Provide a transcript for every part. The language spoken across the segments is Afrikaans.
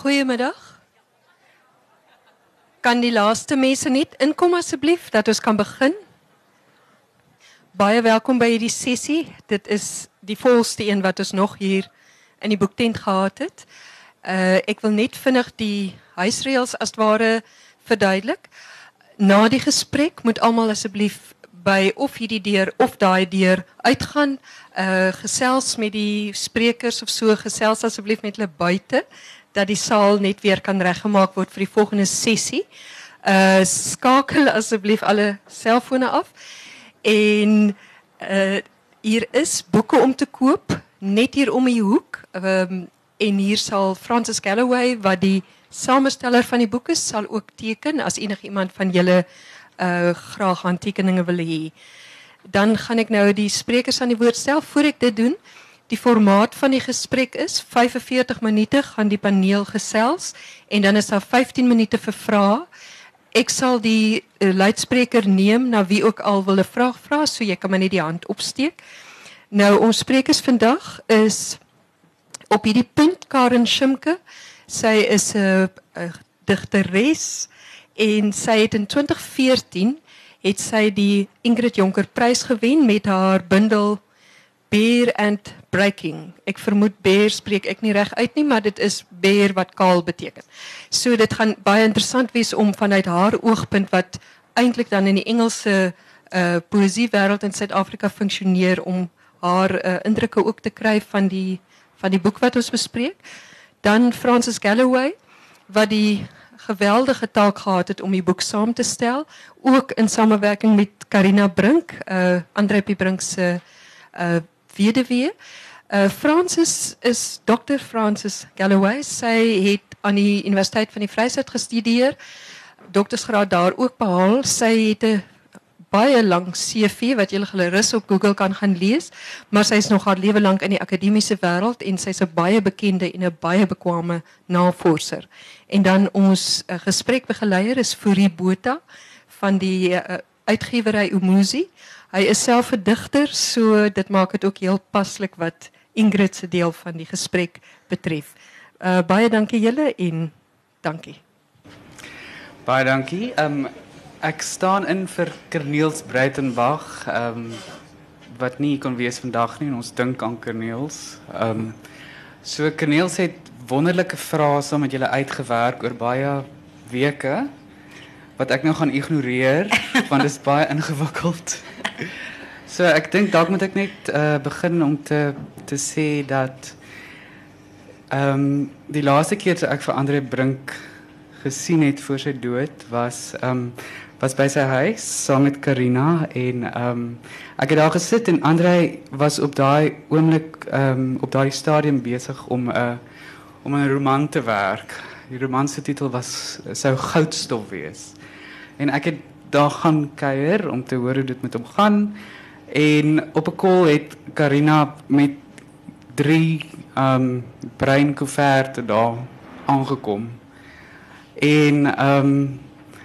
Goedemiddag. Kan die laatste mensen niet inkomen alsjeblieft, dat ons kan beginnen? Baie welkom bij die sessie. Dit is die volste een wat ons nog hier in die boektent gehad het. Uh ek wil net vinnig die huisreëls as ware verduidelik. Na die gesprek moet almal asseblief by of hierdie deur of daai deur uitgaan, uh gesels met die sprekers of so, gesels asseblief met hulle buite dat die saal net weer kan reggemaak word vir die volgende sessie. Uh skakel asseblief alle selfone af. En uh hier is boeke om te koop net hier om die hoek. Um, en hier sal Francis Galloway wat die samesteller van die boek is, sal ook teken as enigiemand van julle uh graag handtekeninge wil hê. Dan gaan ek nou die sprekers aan die woord stel voor ek dit doen. Die formaat van die gesprek is 45 minute gaan die paneel gesels en dan is daar 15 minute vir vrae. Ek sal die uh, luidspreker neem na wie ook al wil 'n vraag vra, so jy kan maar net die hand opsteek. Nou ons sprekers vandag is op hierdie punt Karen Schimke. Sy is 'n digteres en sy het in 2014 het sy die Ingrid Jonker prys gewen met haar bundel Bear and Breaking. Ek vermoed bear spreek ek nie reg uit nie, maar dit is bear wat kaal beteken. So dit gaan baie interessant wees om vanuit haar oogpunt wat eintlik dan in die Engelse uh poësiewêreld in Suid-Afrika funksioneer om haar uh, indrukke ook te kry van die van die boek wat ons bespreek. Dan Francis Galloway wat die geweldige taak gehad het om die boek saam te stel, ook in samenwerking met Carina Brink, uh Andre P Brink se uh weduwee. Uh Francis is Dr. Francis Galloway. Sy het aan die Universiteit van die Vryheid gestudeer. Doktersgraad daar ook behaal. Sy het 'n baie lang CV wat jy gerus op Google kan gaan lees, maar sy is nog haar lewe lank in die akademiese wêreld en sy's 'n baie bekende en 'n baie bekwame navorser. En dan ons uh, gesprekbegeleier is Fourie Botha van die uh, uitgewery Umuzi. Hy is self 'n digter, so dit maak dit ook heel paslik wat Ingrid se deel van die gesprek betref. Uh, baie dankie julle en dankie. Baie dankie. Um ek staan in vir Corneels Breitenberg, um wat nie kon wees vandag nie. Ons dink aan Corneels. Um so Corneels het wonderlike vrae saam met julle uitgewerk oor baie weke wat ek nou gaan ignoreer want dit is baie ingewikkeld. So ek dink dalk moet ek net uh, begin om te te sê dat ehm um, die laaste keer toe ek vir Andre Brink gesien het voor sy dood was ehm was by sy huis saam met Karina en ehm um, ek het daar gesit en Andre was op daai oomblik ehm op daai stadium besig om 'n uh, om 'n roman te werk. Die roman se titel was sou goudstof wees. En ek het daar gaan kuier om te hoor hoe dit met hom gaan. En op 'n call het Karina met drie ehm um, breinkoeverte daar aangekom. En ehm um,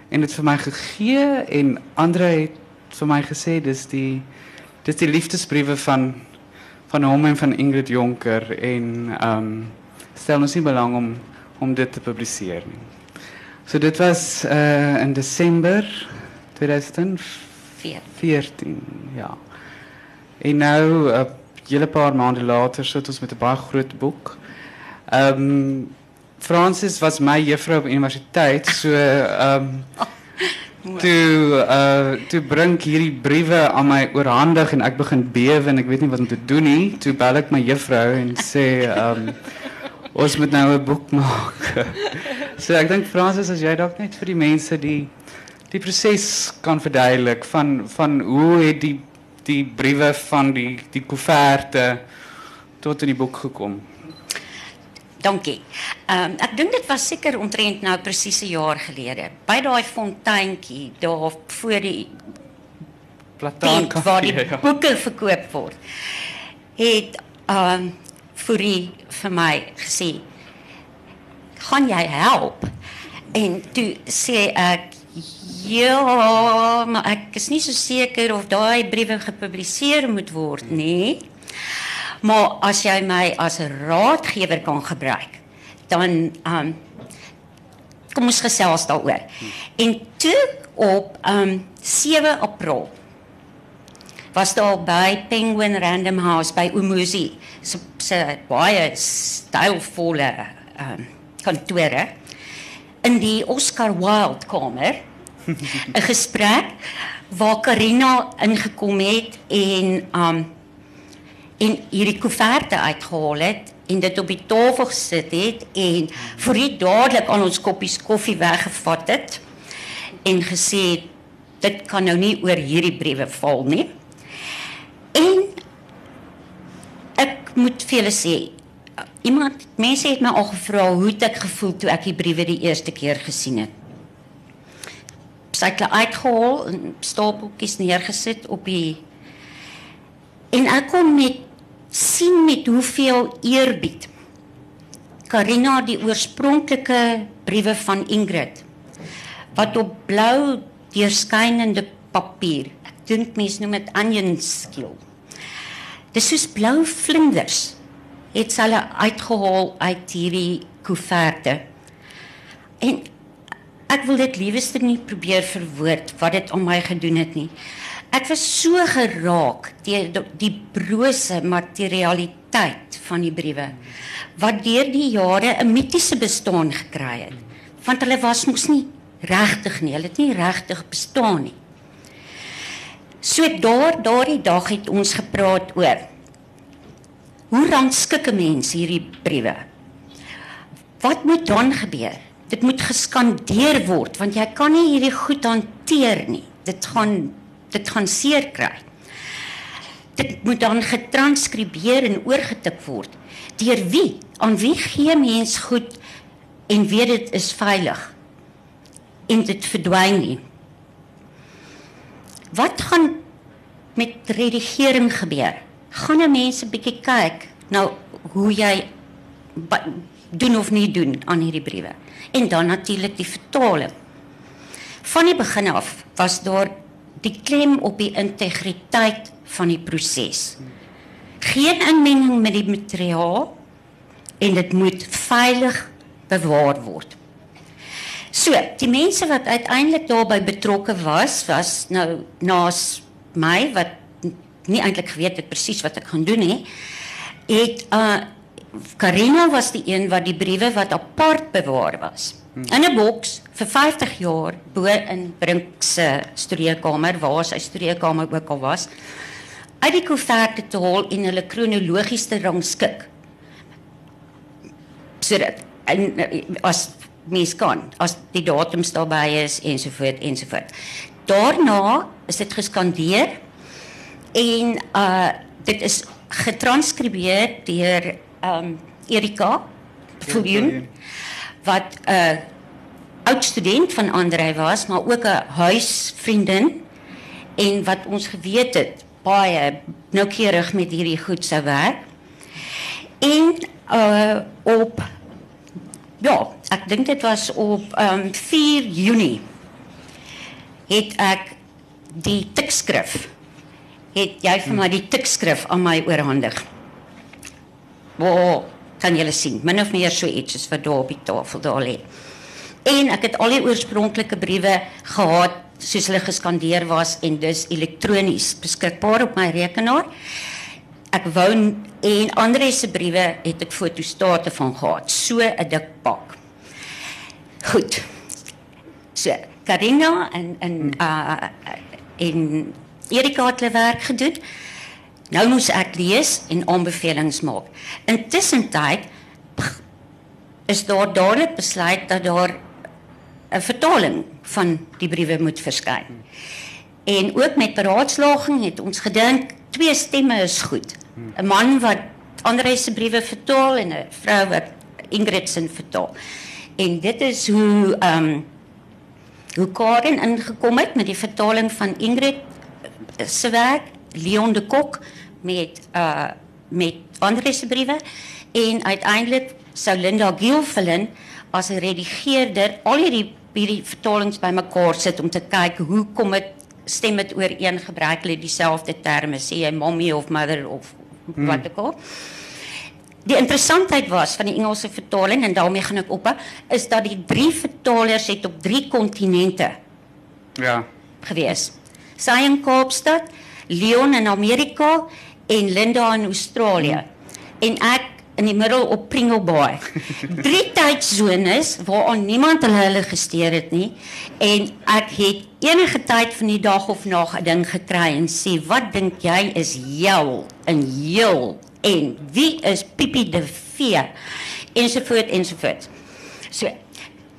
en dit vir my gegee en Andre het vir my gesê dis die dis die liefdesbriewe van van hom en van Ingrid Jonker en ehm um, stel ons nie belang om om dit te publiseer nie. So dit was uh in Desember 2014. Ja. En nou 'n uh, hele paar maande later sit ons met 'n baie groot boek. Ehm um, Francis was my juffrou op universiteit, so ehm um, toe uh toe bring hierdie briewe aan my oorhandig en ek begin bewe en ek weet nie wat om te doen nie. Toe bel ek my juffrou en ehm um, ons moet nou 'n boek maak. so ek dink Francis as jy dalk net vir die mense die die proses kan verduidelik van van hoe het die die briewe van die die koeverte tot in die boek gekom. Dankie. Ehm um, ek dink dit was seker omtrent nou presies 'n jaar gelede. By daai fonteintjie daar voor die plataan waar die ja. boeke verkoop word. Het ehm um, Fourie vir my gesê, "Gaan jy help?" En toe sê ek, "Ja, maar ek is nie so seker of daai briewe gepubliseer moet word nie." Maar as jy my as 'n raadgewer kan gebruik, dan um kom ons gesels daaroor. En toe op um 7 April was daar by Penguin Random House by Umuzi se se baie stylvolle um kantore in die Oscar Wilde kamer 'n gesprek waar Karina ingekom het en um en hierdie koeverte uitgehaal het en dit op die tafel gesit het en vir dit dadelik aan ons koppies koffie weggevat het en gesê het, dit kan nou nie oor hierdie briewe val nie. En ek moet vir julle sê iemand mense het my al gevra hoe het ek gevoel toe ek die briewe die eerste keer gesien het. Sy het uitgehaal en stapeltjies neergesit op die en ek kon met sien met hoeveel eerbied Karina die oorspronklike briewe van Ingrid wat op blou deurskynende papier dink mense noem dit onion skill dis soos blou vlinders het hulle uitgehaal uit hierdie koeverte en ek wil dit lieweste nie probeer verwoord wat dit aan my gedoen het nie Ek was so geraak deur die brose materialiteit van die briewe wat deur die jare 'n mitiese bestaan gekry het. Want hulle was mos nie regtig nie, hulle het nie regtig bestaan nie. So daar daardie dag het ons gepraat oor hoe rangskik 'n mens hierdie briewe? Wat moet dan gebeur? Dit moet geskandeer word want jy kan nie hierdie goed hanteer nie. Dit gaan dit gaan seer kry. Dit moet dan getranskribeer en oorgetik word. Deur wie? Aan wie gee mens goed en weet dit is veilig? En dit verdwyn nie. Wat gaan met redigering gebeur? Gaan 'n mens 'n bietjie kyk nou hoe jy doen of nie doen aan hierdie briewe. En dan natuurlik die vertaling. Van die begin af was daar die klem op die integriteit van die proses. Geen inmenging met die materiaal en dit moet veilig bewaar word. So, die mense wat uiteindelik daarbey betrokke was, was nou naas my wat nie eintlik geweet het presies wat ek gaan doen nie, het uh Karina was die een wat die briewe wat apart bewaar was in 'n boks vir 50 jaar bo in Brink se studeerkamer waar sy studeerkamer ook al was uit die koeverte te haal en hulle kronologies te rangskik. Sodat en as mens kan as die datums daarbey is ensovoort ensovoort daarna is dit geskandeer en uh dit is getranskribeer deur um Erika Viljoen wat 'n uh, oud student van Andrei was, maar ook 'n huisvriendin en wat ons geweet het baie noukeurig met hierdie goed sou werk. En uh op ja, ek dink dit was op um 4 Junie het ek die tekskrif het jy vir my die tekskrif aan my oorhandig. Waar kan julle sien, min of meer so iets is wat daar op die tafel daar lê. En ek het al die oorspronklike briewe gehad soos hulle geskandeer was en dus elektronies beskikbaar op my rekenaar. Ek wou en Andre se briewe het ek fotostate van gehad, so 'n dik pak. Goed. So, Karina en en uh en Erika het hulle werk gedoen. Nou moes ek lees en aanbevelings maak. Intussen tyd is daar dadelik besluit dat daar 'n vertaling van die briewe moet verskyn. En ook met beraadslaging het ons gedink twee stemme is goed. 'n Man wat Andre se briewe vertaal en 'n vrou wat Ingrid se vertaal. En dit is hoe um, hoe ingekom het met die vertaling van Ingrid se werk Leon de Kok met uh met Andre se briewe en uiteindelik sou Linda Gielfelin as 'n redigeerder al hierdie hierdie vertalings bymekaar sit om te kyk hoe kom dit stem dit ooreen gebruik hulle dieselfde terme sê jy mommy of mother of hmm. wat ook al die interessantheid was van die Engelse vertaling en daarmee gaan ek op is dat die drie vertalers het op drie kontinente Ja. gewees. Sy in Kaapstad, Leon in Amerika en Linda in Australië. En ek in die middel op Pringle Bay. Drie tydsones waaraan niemand hulle hulle gesteer het nie en ek het enige tyd van die dag of nag 'n ding gekry en sê wat dink jy is jou in heel 1. Wie is Pipi de Vier? Enzovoort, enzovoort. So,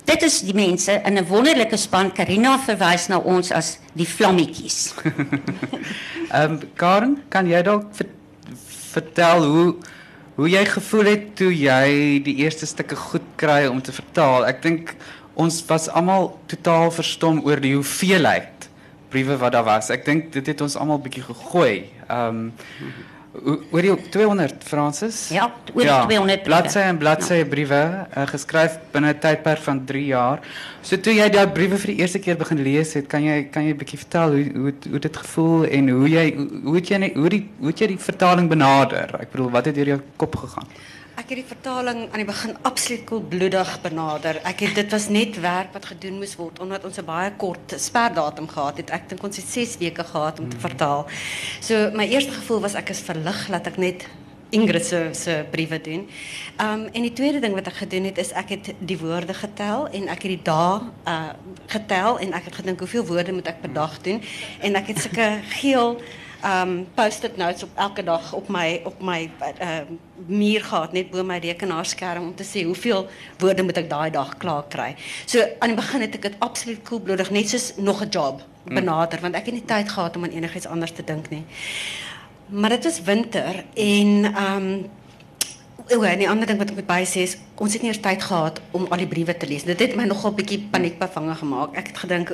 dit is die mensen en een wonderlijke span. Carina verwijst naar ons als die vlammetjes. um, ehm, Karen, kan jij dan vertellen hoe, hoe jij gevoel hebt toen jij die eerste stukken goed kreeg om te vertalen? Ik denk, ons was allemaal totaal verstom over die hoeveelheid brieven wat daar was. Ik denk, dit heeft ons allemaal een beetje gegooid. Um, ehm, o- oor die 200 Francis? Ja, oor die 200 briewe. Bladsye en bladsye briewe uh, geskryf binne 'n tydperk van 3 jaar. So toe jy daai briewe vir die eerste keer begin lees het, kan jy kan jy 'n bietjie vertel hoe hoe het- hoe dit gevoel en hoe jy hoe, hoe het jy net- hoe die hoe het jy die vertaling benader? Ek bedoel, wat het deur jou kop gegaan? Ek het die vertaling aan die begin absoluut koelbloedig benader. Ek het dit was net werk wat gedoen moes word omdat ons 'n baie kort sperdatum gehad het. Ek dink ons het 6 weke gehad om te vertaal. So my eerste gevoel was ek is verlig dat ek net Ingrid se se briewe doen. Um en die tweede ding wat ek gedoen het is ek het die woorde getel en ek het die dae uh getel en ek het gedink hoeveel woorde moet ek per dag doen en ek het sulke geel um post-it notes op elke dag op my op my uh, muur gehad net bo my rekenaarskerm om te sê hoeveel woorde moet ek daai dag klaar kry. So aan die begin het ek dit absoluut koelbloedig net soos nog 'n job benader want ek het nie tyd gehad om aan enigiets anders te nie. Maar dit was winter en um O, en die ander ding wat ek moet bysê is ons het nie eers tyd gehad om al die briewe te lees. Dit het my nogal bietjie paniekbevange gemaak. Ek het gedink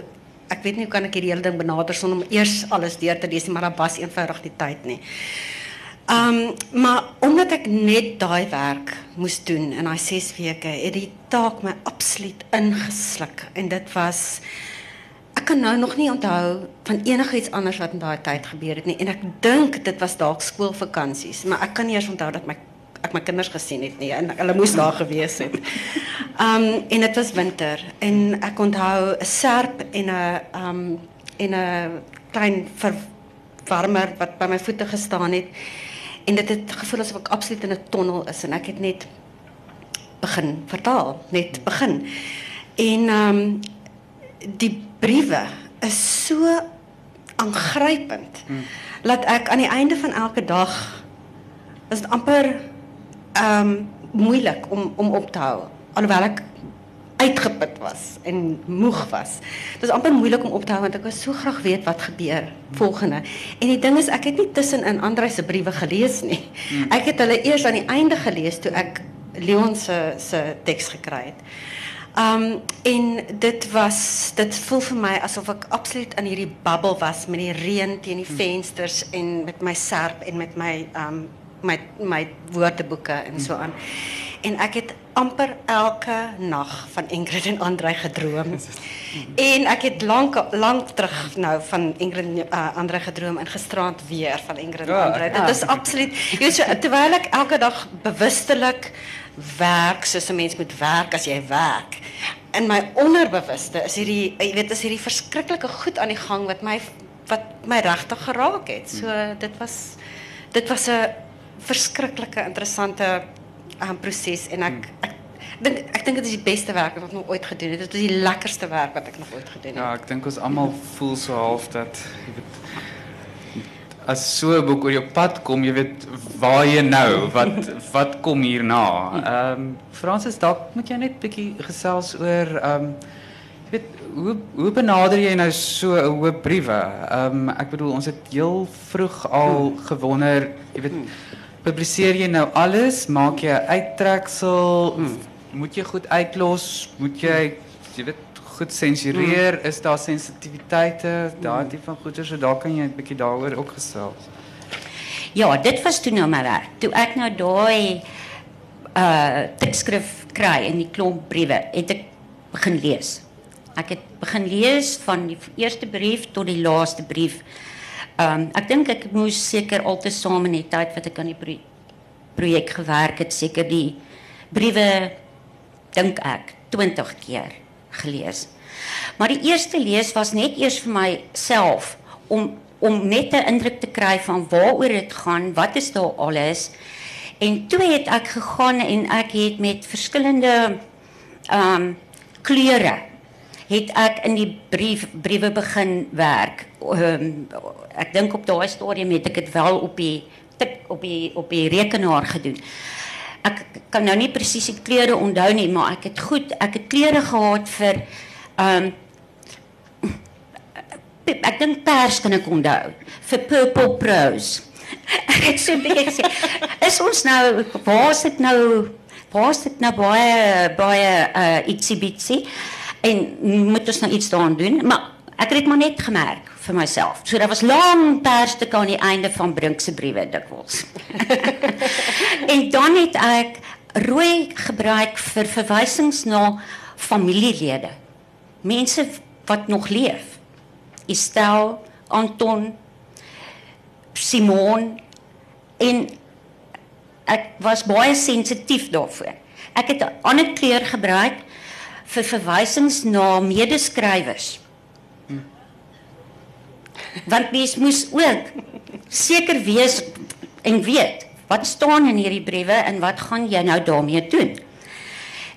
ek weet nie hoe kan ek hierdie hele ding benader sonder om eers alles deur te lees maar daar was eenvoudig nie tyd nie. Um maar omdat ek net daai werk moes doen in daai 6 weke, het die taak my absoluut ingesluk en dit was ek kan nou nog nie onthou van enigiets anders wat in daai tyd gebeur het nie en ek dink dit was dalk skoolvakansies, maar ek kan nie eers onthou dat my ek my kinders gesien het nie en hulle moes daar gewees het. Um en dit was winter en ek onthou 'n serp en 'n um en klein verwarmer wat by my voete gestaan het. En dit het gevoel asof ek absoluut in 'n tonnel is en ek het net begin vertaal, net begin. En um die briewe is so aangrypend dat ek aan die einde van elke dag is dit amper moeilik om om op te hou alhoewel ek uitgeput was en moeg was. Dit is amper moeilik om op te hou want ek wou so graag weet wat gebeur volgende. En die ding is ek het nie tussenin Andre se briewe gelees nie. Ek het hulle eers aan die einde gelees toe ek Leon se se teks gekry het. Um en dit was dit voel vir my asof ek absoluut in hierdie bubbel was met die reën teen die vensters en met my serp en met my um my my woordeboeke en so aan. En ek het amper elke nag van Ingrid en Andre gedroom. En ek het lank lank terug nou van Ingrid en uh, Andre gedroom en gisterand weer van Ingrid en Andre. Dit is absoluut weet so terwyl ek elke dag bewustelik werk soos 'n mens moet werk as jy werk. In my onderbewuste is hierdie jy weet is hierdie verskriklike goed aan die gang wat my wat my regtig geraak het. So dit was dit was 'n verskriklike interessante aan proces. En hmm. ik, ik, denk, ik denk dat is het beste werk wat ik nog ooit gedaan heb. Dat is het lekkerste werk wat ik nog ooit gedaan heb. Ja, ik denk dat allemaal voel zo half dat... Als zo'n boek op je pad komt, je weet waar je nou, wat, wat komt hierna. Um, Francis, dat moet je net een beetje gezels over... Um, ehm, weet, hoe, hoe benader je nou zo'n brieven? Ik ehm, bedoel ons het heel vroeg al hmm. gewonnen. weet hmm publiseer jy nou alles? Maak 'n uittreksel? Moet jy goed uitlos? Moet jy jy weet goed sensureer? Is daar sensitiwiteite? Daai tipe van goeder, so daar kan jy 'n bietjie daaroor ook gesels. Ja, dit was toe nou my werk. Toe ek nou daai uh tekskrif kry in die klomp briewe, het ek begin lees. Ek het begin lees van die eerste brief tot die laaste brief. Um ek dink ek moes seker altesaam in die tyd wat ek aan die brief projek gewerk het, seker die briewe dink ek 20 keer gelees. Maar die eerste lees was net eers vir myself om om net 'n indruk te kry van waaroor dit gaan, wat is daar alles. En toe het ek gegaan en ek het met verskillende ehm um, kleure het ek in die brief briewe begin werk. Um, ek dink op daai stadium het ek dit wel op die tik op die op die rekenaar gedoen. Ek kan nou nie presies die kleure onthou nie, maar ek het goed, ek het kleure gehad vir ehm um, ek dink pers kan ek onthou vir purple prose. Ek sê baie sê is ons nou waar is dit nou waar is dit nou baie baie uh, ietsie bietsie en moet ons nou iets daaraan doen? Maar ek het maar net gemerk vir myself. So daar was lang persstukke aan die einde van Brink se briewe dikwels. En dan het ek rooi gebruik vir verwysings na familielede. Mense wat nog leef. Estelle, Anton, Simon en ek was baie sensitief daarvoor. Ek het 'n ander kleur gebruik vir verwysings na medeskrywers. Want mens moes ook seker wees en weet wat staan in hierdie briewe en wat gaan jy nou daarmee doen?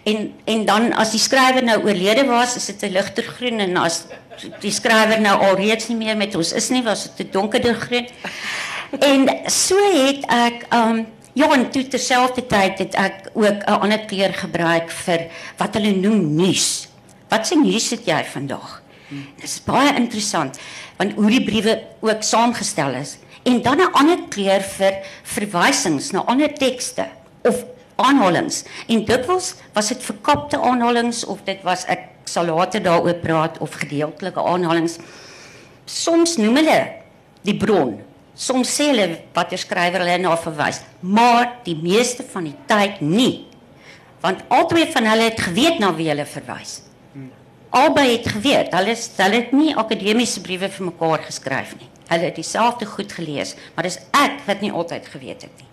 En en dan as die skrywer nou oorlede was, is dit 'n ligter groen en as die skrywer nou alreeds nie meer met ons is nie, was dit 'n donkerder groen. En so het ek um ja, en toe terselfdertyd het ek ook 'n ander kleur gebruik vir wat hulle noem nuus. Wat se nuus het jy vandag? Dit is baie interessant want hoe die briewe ook saamgestel is. En dan 'n ander kleur vir verwysings na ander tekste of aanhalings. En dikwels was dit verkapte aanhalings of dit was ek sal later daaroor praat of gedeeltelike aanhalings. Soms noem hulle die bron soms sê hulle watter skrywer hulle na verwys maar die meeste van die tyd nie. Want albei van hulle het geweet na wie hulle verwys. Albei het geweet hulle hulle het nie akademiese briewe vir mekaar geskryf nie. Hulle het dieselfde goed gelees maar dis ek wat nie altyd geweet het nie.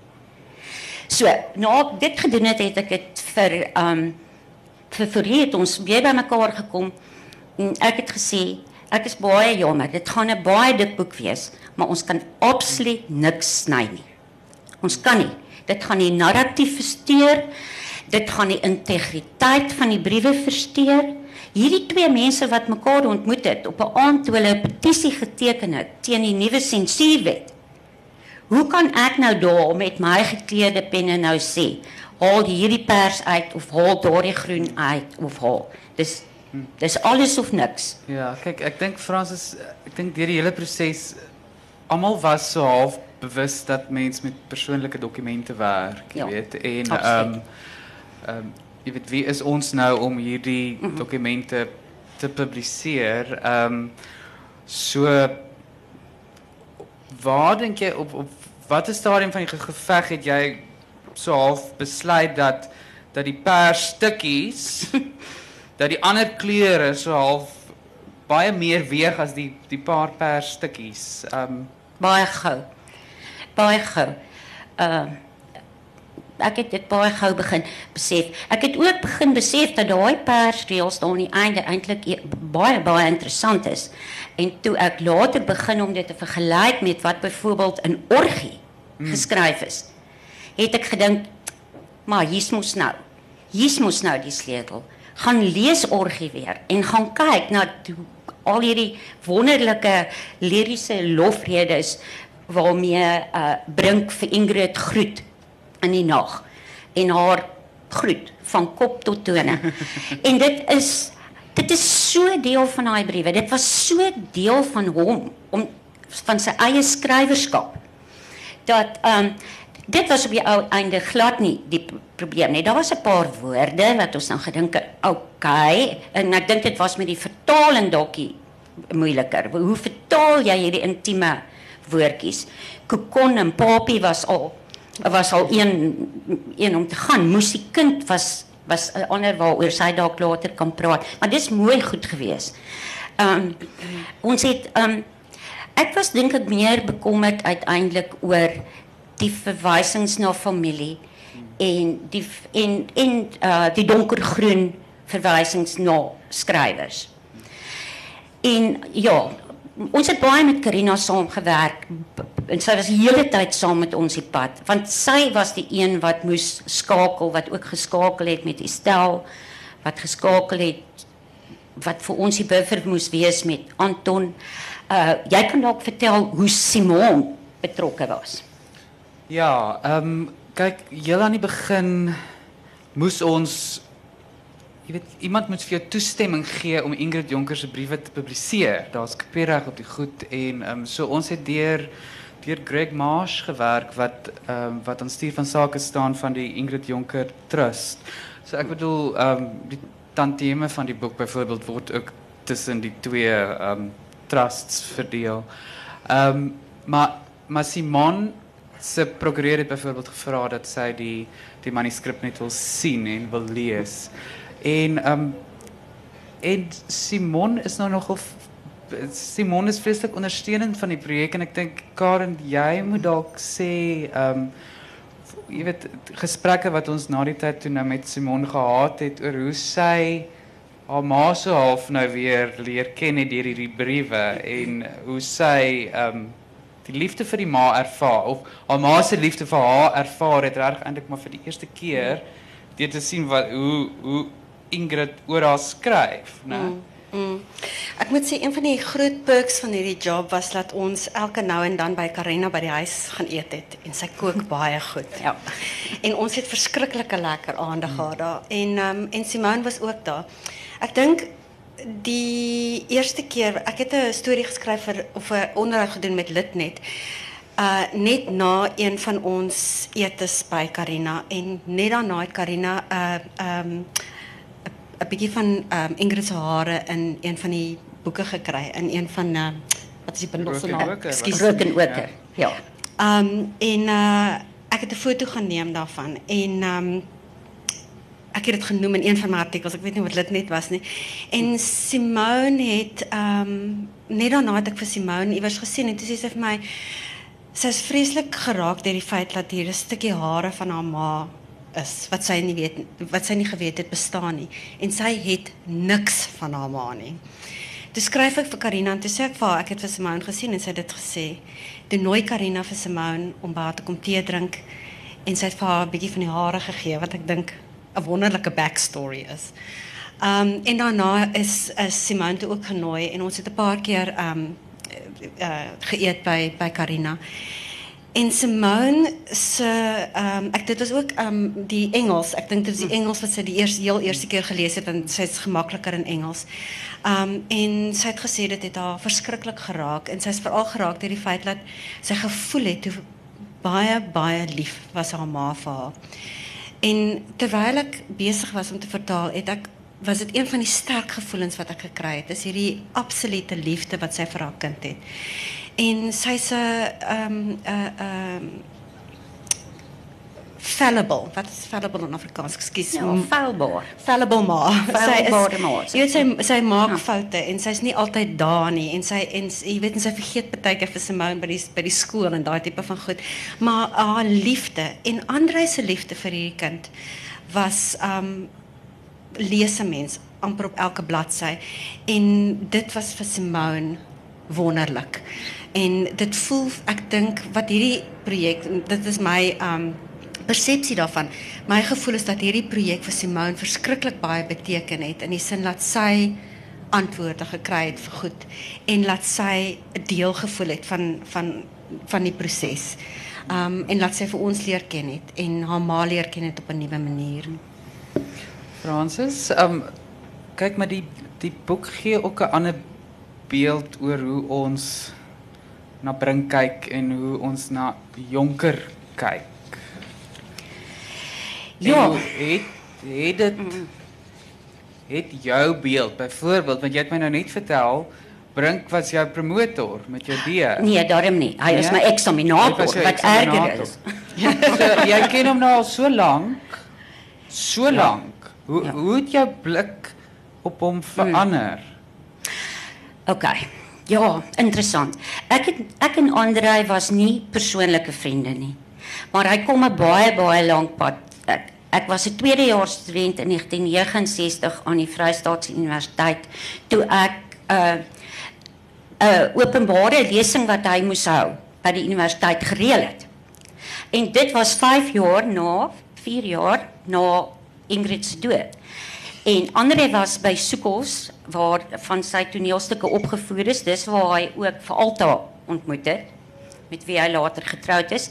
So, nou ek dit gedoen het, het ek dit vir um vir vir het ons weer bymekaar gekom. En ek het gesê ek is baie jammer, dit gaan 'n baie dik boek wees, maar ons kan absoluut niks sny nie. Ons kan nie. Dit gaan die narratief versteur. Dit gaan die integriteit van die briewe versteur. Hierdie twee mense wat mekaar ontmoet het op 'n aand toe hulle 'n petisie geteken het teen die nuwe sensuurwet Hoe kan ek nou daar met my gekleurde penne nou sê, haal hierdie pers uit of haal daardie groen uit of haal. Dis dis alles of niks. Ja, kyk, ek dink Fransis, ek dink deur die hele proses almal was so half bewus dat mens met persoonlike dokumente werk, jy ja, weet, en ehm um, ehm um, jy weet wie is ons nou om hierdie mm -hmm. dokumente te publiseer? Ehm um, so waar dink jy op op watter stadium van die geveg het jy so half besluit dat dat die pers stukkies dat die ander kleure so half baie meer weeg as die die paar pers stukkies. Um baie gou. Baie gou. Uh ek het dit baie gou begin besef. Ek het ook begin besef dat daai persreëls daar aan die einde eintlik e-, baie baie interessant is. En toe ek later begin om dit te vergelyk met wat byvoorbeeld in orgie mm. geskryf is, het ek gedink, maar hier's mos nou. Hier's mos nou die sleutel. Gaan lees orgie weer en gaan kyk na al hierdie wonderlike liriese lofredes waarmee uh Brink vir Ingrid groet in die nag en haar groet van kop tot tone. en dit is dit is so deel van daai briewe. Dit was so deel van hom om van sy eie skrywerskap dat ehm um, dit was op die ou einde glad nie die probleem nie. Daar was 'n paar woorde wat ons dan gedink het, okay, en ek dink dit was met die vertaling dalkie moeiliker. Hoe vertaal jy hierdie intieme woordjies? Kokon en papie was al was al een een om te gaan. Musiekkind was was 'n ander waaroor sy dalk later kan praat. Maar dis mooi goed geweest. Ehm ons het ehm Ek was dink ek meer bekommerd uiteindelik oor die verwysings na familie en die en en uh die donkergroen verwysings na skrywers. En ja, ons het baie met Karina saamgewerk en sy was die hele tyd saam met ons die pad want sy was die een wat moes skakel wat ook geskakel het met Estel wat geskakel het wat vir ons die buffer moes wees met Anton. Uh jy kan dalk vertel hoe Simon betrokke was. Ja, um, kyk, heel aan die begin moes ons jy weet iemand moet vir jou toestemming gee om Ingrid Jonker se te publiseer. Daar's kopiereg op die goed en ehm um, so ons het deur deur Greg Marsh gewerk wat ehm um, wat aan stuur van sake staan van die Ingrid Jonker Trust. So ek bedoel ehm um, die tantieme van die boek byvoorbeeld word ook tussen die twee ehm trusts verdeel. Ehm maar maar Simon se prokureur het byvoorbeeld gevra dat sy die die manuskrip net wil sien en wil lees. En um, en Simon is nou nogal Simon is vreeslik ondersteunend van die projek en ek dink Karen jy moet sê ehm um, jy weet gesprekke wat ons na die tyd toe nou met Simon gehad het oor hoe sy haar ma half nou weer leer ken het deur hierdie briewe en hoe sy ehm die liefde vir die ma ervaar of haar ma se liefde vir haar ervaar het reg eintlik maar vir die eerste keer deur te sien wat hoe hoe Ingrid oor haar skryf, né? Mm. Mm. Ek moet sê een van die groot perks van hierdie job was dat ons elke nou en dan by Karina by die huis gaan eet het en sy kook baie goed. Ja. En ons het verskriklike lekker aande gehad daar en um, en Simone was ook daar. Ek dink die eerste keer, ik heb storie story geschreven of 'n onderhoud gedaan met Litnet. Uh, net na een van ons etes bij Karina, En net daarna het Carina uh, um, een beetje van um, Ingrid haren in een van die boeken gekregen. In een van, uh, wat is die benoemde naam? Roken Oker, ja. Um, en uh, ik heb de foto genomen daarvan. En... Um, ek het dit genoem in een van my artikels. Ek weet nie wat dit net was nie. En Simone het ehm um, net daarna het ek vir Simone iewers gesien en toe sê sy vir my sy is vreeslik geraak deur die feit dat hier 'n stukkie hare van haar ma is wat sy nie weet wat sy nie geweet het bestaan nie en sy het niks van haar ma nie. Toe skryf ek vir Karina en toe sê ek vir haar ek het vir Simone gesien en sy het dit gesê. Toe nooi Karina vir Simone om by haar te kom tee drink en sy het vir haar 'n bietjie van die hare gegee wat ek dink 'n wonderlike backstory is. Um en daarna is is Simone ook genooi en ons het 'n paar keer um uh, geëet by by Karina. En Simone se ehm um, ek dit was ook ehm um, die Engels. Ek dink dit is die Engels wat sy die eerste heel eerste keer gelees het en sy's gemakliker in Engels. Ehm um, en sy het gesê dit het haar verskriklik geraak en sy's veral geraak deur die feit dat sy gevoel het hoe baie baie lief was haar ma vir haar. En terwijl ik bezig was om te vertalen, was het een van die sterk gevoelens wat ik gekregen heb. is die absolute liefde wat zij voor haar kind heeft. En zij is een ehm, ehm, fallible. Wat is fallible in Afrikaans? Ekskuus. Ja, fallible. Fallible ma. Fallible ma. Jy weet sy sy maak ja. foute en sy's nie altyd daar nie en sy en jy weet en sy vergeet baie keer vir Simone by die by die skool en daai tipe van goed. Maar haar liefde en Andre se liefde vir hierdie kind was um lees 'n mens amper op elke bladsy en dit was vir Simone wonderlik. En dit voel ek dink wat hierdie projek dit is my um persepsie daarvan. My gevoel is dat hierdie projek vir Simone verskriklik baie beteken het in die sin dat sy antwoorde gekry het vir goed en laat sy 'n deel gevoel het van van van die proses. Um en laat sy vir ons leer ken het en haar ma leer ken het op 'n nuwe manier. Francis, um kyk maar die die boek gee ook 'n ander beeld oor hoe ons na Brink kyk en hoe ons na Jonker kyk. Ja, het het dit het jou beeld byvoorbeeld want jy het my nou net vertel Brink was jou promotor met jou D. Nee, daarom nie. Hy is my eksaminator wat erger is. so, jy ken hom nou al so lank. So lank. Hoe ja. hoe het jou blik op hom verander? Hmm. OK. Ja, interessant. Ek het ek en Andrei was nie persoonlike vriende nie. Maar hy kom 'n baie baie lank pad. Ek, ek was 'n tweedejaars student in 1969 aan die Vrystaatse Universiteit toe ek 'n uh, 'n uh, openbare lesing wat hy moes hou by die universiteit gereël het. En dit was 5 jaar na 4 jaar na Ingrid se dood. En Andre was by Soekos waar van sy toneelstukke opgevoer is. Dis waar hy ook vir Alta ontmoet het met wie hy later getroud is.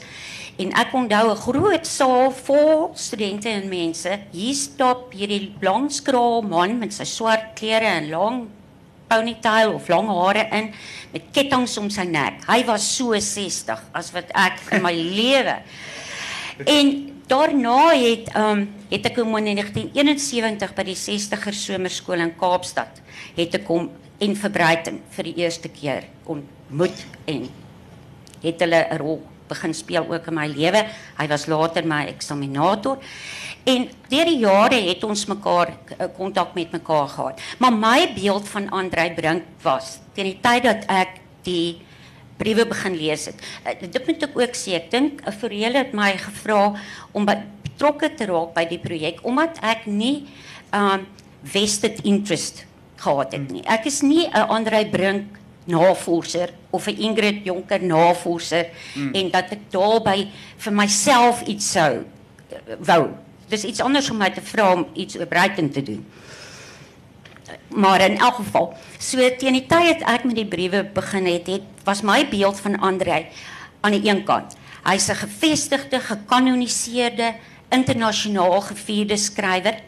En ek onthou 'n groot saal vol studente en mense. Hier stop hierdie blankskraal man met sy swart klere en lang ponytail of lang hare in met kettinge om sy nek. Hy was so 60 as wat ek in my lewe. En daarna het um het ek hom in 1971 by die 60er somerskool in Kaapstad het ek hom en verbreiding vir die eerste keer ontmoet en het hulle 'n rol begin speel ook in my lewe. Hy was later my eksaminator. En deur die jare het ons mekaar kontak met mekaar gehad. Maar my beeld van Andrei Brink was teen die tyd dat ek die briewe begin lees het. Dit moet ek ook sê. Ek dink 'n Forele het my gevra om betrokke te raak by die projek omdat ek nie um vested interest gehad het nie. Ek is nie 'n Andrei Brink navorser of 'n Ingrid Jonker navorser mm. en dat ek daarby vir myself iets sou wou. Dis iets anders om my te vra om iets oor te doen. Maar in elk geval, so teen die tyd ek met die briewe begin het, het was my beeld van Andrei aan die een kant. Hy's 'n gevestigde, gekanoniseerde, internasionaal gevierde skrywer.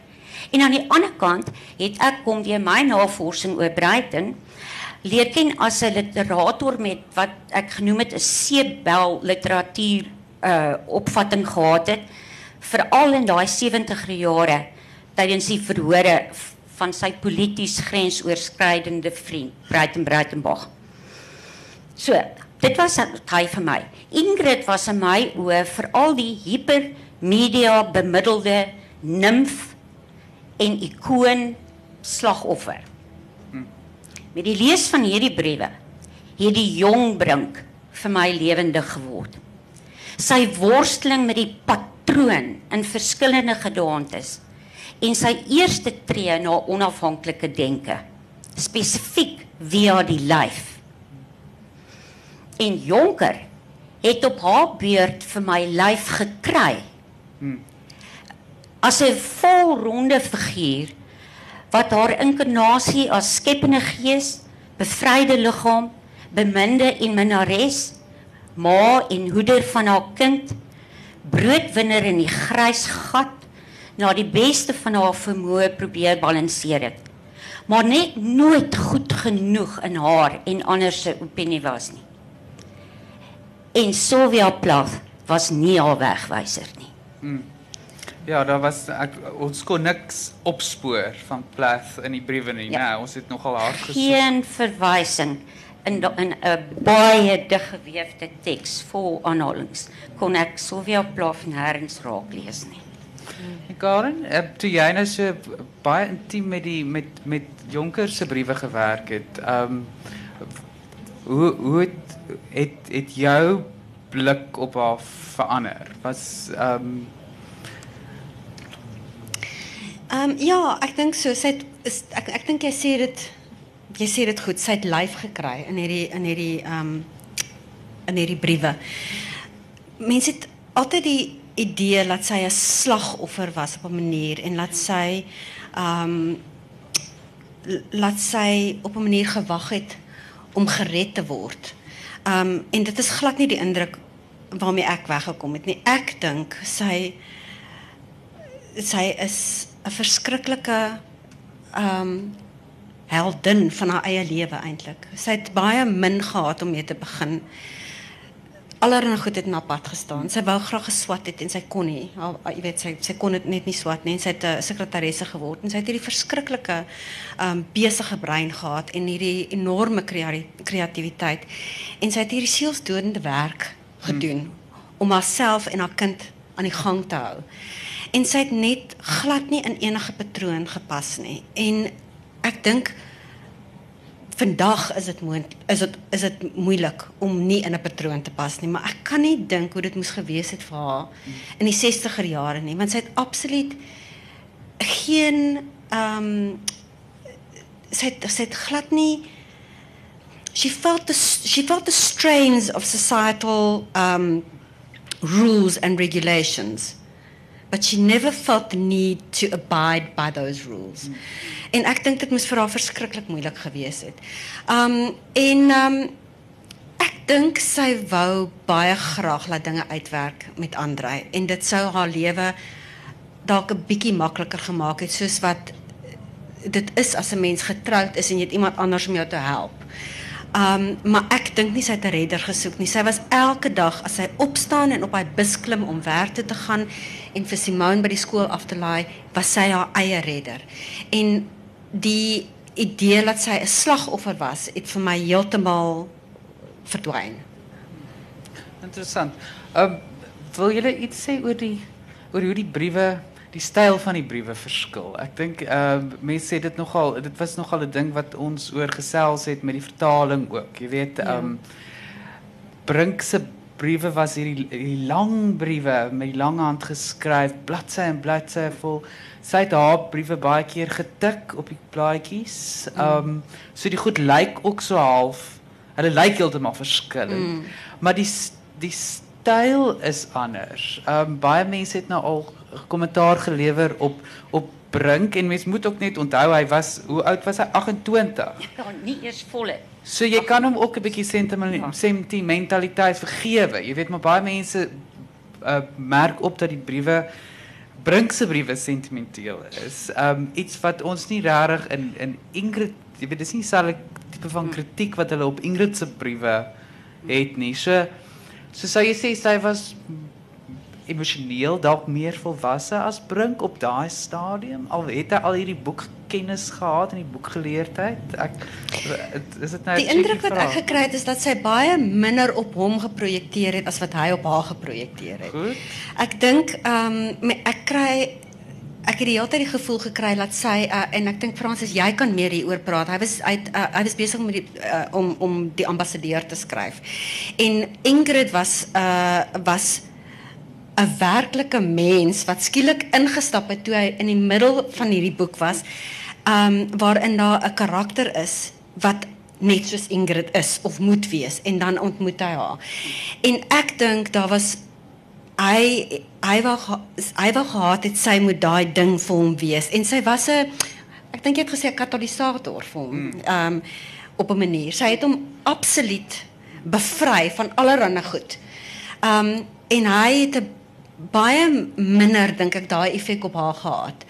En aan die ander kant het ek kom deur my navorsing oor Breiten leer ken as 'n literator met wat ek genoem het 'n seebel literatuur uh opvatting gehad het veral in daai 70er jare tydens die verhore van sy polities grensoorskridende vriend Breiten Breitenbach. So, dit was hy vir my. Ingrid was in my oë veral die hipermedia bemiddelde nimf en ikoon slagoffer. Met die lees van hierdie briewe het die jong brink vir my lewendig geword. Sy worsteling met die patroon in verskillende gedagtes en sy eerste tree na onafhanklike denke spesifiek via die lyf. En Jonker het op haar beurt vir my lyf gekry. Hmm. As 'n volronde figuur wat haar inkarnasie as skepende gees, bevryde liggaam, beminde en minnares, ma en hoeder van haar kind, broodwinner in die grys gat na die beste van haar vermoë probeer balanseer het. Maar net nooit goed genoeg in haar en ander se opinie was nie. En Sylvia Plath was nie haar wegwyser nie. Hmm. Ja, daar was ek ons kon niks opspoor van Plath in die briewe nie. Ja. Nee, ons het nogal hard gesoek. Geen verwysing in in 'n baie diggeweefde teks vol aanhalings kon ek soveel Plath nêrens raak lees nie. En Karen, uh, toe jy nou so baie intiem met die met met Jonker se briewe gewerk het, ehm um, hoe hoe het, het het jou blik op haar verander? Was ehm um, Ehm um, ja, ek dink so sy het is ek ek dink jy sê dit jy sê dit goed, sy het lyf gekry in hierdie in hierdie ehm um, in hierdie briewe. Mense het altyd die idee dat sy 'n slagoffer was op 'n manier en laat sy ehm um, laat sy op 'n manier gewag het om gered te word. Ehm um, en dit is glad nie die indruk waarmee ek weggekom het nie. Ek dink sy sy is 'n verskriklike ehm um, heldin van haar eie lewe eintlik. Sy het baie min gehad om mee te begin. Allerhande goed het na pad gestaan. Sy wou graag geswat het en sy kon nie. Jy weet sy sy kon dit net nie swat nie. Sy het 'n sekretaresse geword en sy het hierdie verskriklike ehm um, besige brein gehad en hierdie enorme kreatiwiteit. En sy het hierdie sielsdodende werk gedoen hmm. om haarself en haar kind aan die gang te hou en sy het net glad nie in enige patroon gepas nie. En ek dink vandag is dit moontlik is dit is dit moeilik om nie in 'n patroon te pas nie, maar ek kan nie dink hoe dit moes gewees het vir haar in die 60er jare nie, want sy het absoluut geen ehm um, sy het, sy het glad nie she felt the she felt the strains of societal um rules and regulations but she never felt the need to abide by those rules. Mm. En ek dink dit moes vir haar verskriklik moeilik gewees het. Um en um ek dink sy wou baie graag laat dinge uitwerk met Andre en dit sou haar lewe dalk 'n bietjie makliker gemaak het soos wat dit is as 'n mens getroud is en jy het iemand anders om jou te help. Um maar ek dink nie sy het 'n redder gesoek nie. Sy was elke dag as sy opstaan en op haar bus klim om werk toe te gaan en vir Simone by die skool af te laai, was sy haar eie redder. En die idee dat sy 'n slagoffer was, het vir my heeltemal verdwyn. Interessant. Um wil julle iets sê oor die oor hoe die briewe die styl van die briewe verskil. Ek dink uh, mense sê dit nogal dit was nogal 'n ding wat ons oor gesels het met die vertaling ook. Jy weet ehm um, ja. Brink se briewe was hierdie die lang briewe met die lang hand geskryf, bladsy en bladsy vol. Sy het haar briewe baie keer getik op die blaadjies. Mm. Ehm um, so die goed lyk ook so half. Hulle lyk heeltemal verskillend. Mm. Maar die die styl is anders. Ehm um, baie mense het nou al kommentaar gelewer op op Brink en mens moet ook net onthou hy was hoe oud was hy 28. Ja, nie eers volle. So jy kan hom ook 'n bietjie sentimentaliteit vergewe. Jy weet maar baie mense uh, merk op dat die briewe Brink se briewe sentimenteel is. Um iets wat ons nie regtig in in Ingrid, jy weet dis nie dieselfde tipe van kritiek wat hulle op Ingrid se briewe het nie. So so sou jy sê sy was emosioneel dalk meer volwasse as Brink op daai stadium al het hy al hierdie boekkennis gehad en die boekgeleerdheid ek is dit nou Die indruk wat ek gekry het is dat sy baie minder op hom geprojekteer het as wat hy op haar geprojekteer het. Goed. Ek dink ehm um, ek kry ek het die hele tyd die gevoel gekry dat sy uh, en ek dink Fransis jy kan meer hieroor praat. Hy was uit uh, hy was besig met die uh, om om die ambassadeur te skryf. En Ingrid was uh was 'n werklike mens wat skielik ingestap het toe hy in die middel van hierdie boek was, um waarin daar 'n karakter is wat net soos Ingrid is of moet wees en dan ontmoet hy haar. En ek dink daar was hy hy wou hy wou gehad het sy moet daai ding vir hom wees en sy was 'n ek dink jy het gesê 'n katalisator vir hom. Hmm. Um op 'n manier. Sy het hom absoluut bevry van allerlei goed. Um en hy het 'n baie minder dink ek daai effek op haar gehad.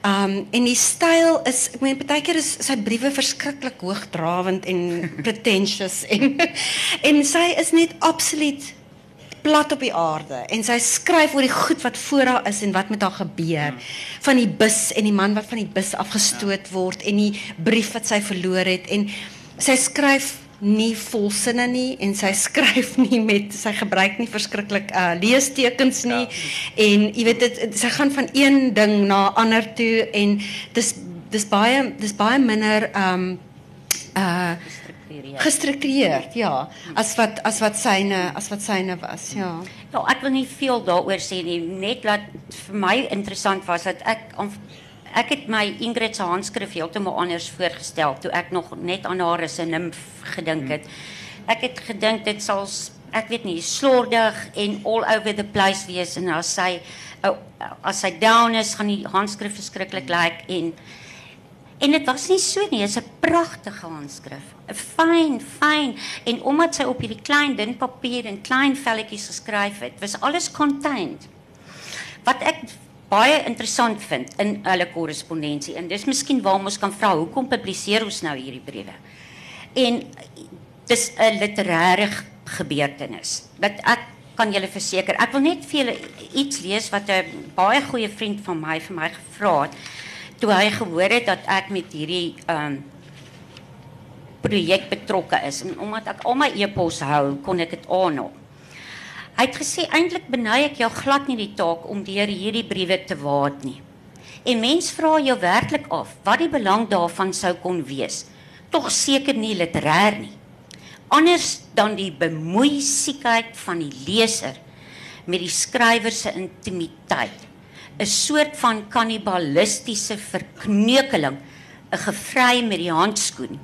Um en die styl is ek meen partykeer is sy briewe verskriklik hoogdrawend en pretentious en en sy is net absoluut plat op die aarde en sy skryf oor die goed wat voor haar is en wat met haar gebeur. Van die bus en die man wat van die bus afgestoot word en die brief wat sy verloor het en sy skryf nie volsinne nie en sy skryf nie met sy gebruik nie verskriklik uh leestekens nie ja. en jy weet dit sy gaan van een ding na ander toe en dis dis baie dis baie minder um uh gestruktureerd ja as wat as wat syne as wat syne was ja. Ja ek wil nie veel daaroor sê nie. Net dat vir my interessant was dat ek ek het my Ingrid se handskrif heeltemal anders voorgestel toe ek nog net aan haar as 'n nimf gedink het. Ek het gedink dit sal ek weet nie slordig en all over the place wees en as sy as sy down is gaan die handskrif verskriklik lyk like, en en dit was nie so nie, dit is 'n pragtige handskrif. Fyn, fyn en omdat sy op hierdie klein dun papier en klein velletjies geskryf het, was alles contained. Wat ek baie interessant vind in hulle korrespondensie en dis miskien waar ons kan vra hoekom publiseer ons nou hierdie briewe. En dis 'n literêre gebeurtenis. Dat ek kan julle verseker, ek wil net vir julle iets lees wat 'n baie goeie vriend van my vir my gevra het toe hy gehoor het dat ek met hierdie ehm um, projek betrokke is en omdat ek al my e-pos hou, kon ek dit aanhaal. Hy het gesê eintlik benei ek jou glad nie die taak om deur hierdie briewe te waat nie. En mens vra jou werklik af wat die belang daarvan sou kon wees. tog seker nie literêr nie. Anders dan die bemoeisiekheid van die leser met die skrywer se intimiteit. 'n Soort van kannibalistiese verkneukeling, 'n gevry met die handskoen.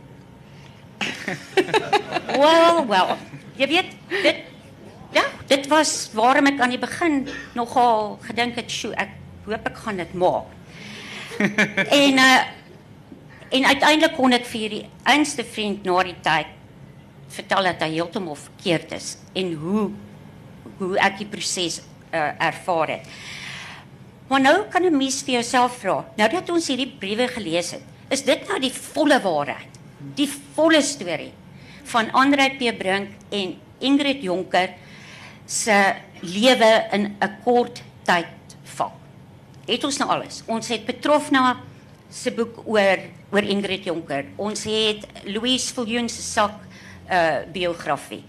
well, well. Jy weet, dit ja, dit was waarom ek aan die begin nogal gedink het, "Sjoe, ek hoop ek gaan dit maak." en uh en uiteindelik kon ek vir die einste vriend na die tyd vertel dat hy heeltemal verkeerd is en hoe hoe ek die proses uh, ervaar het. Maar nou kan 'n mens vir jouself vra, nou dat ons hierdie briewe gelees het, is dit nou die volle waarheid? Die volle storie van Andre P Brink en Ingrid Jonker se lewe in 'n kort tyd val. Het ons nou alles? Ons het Petrofna se boek oor oor Ingrid Jonker. Ons het Louise Viljoen se sak uh biografie.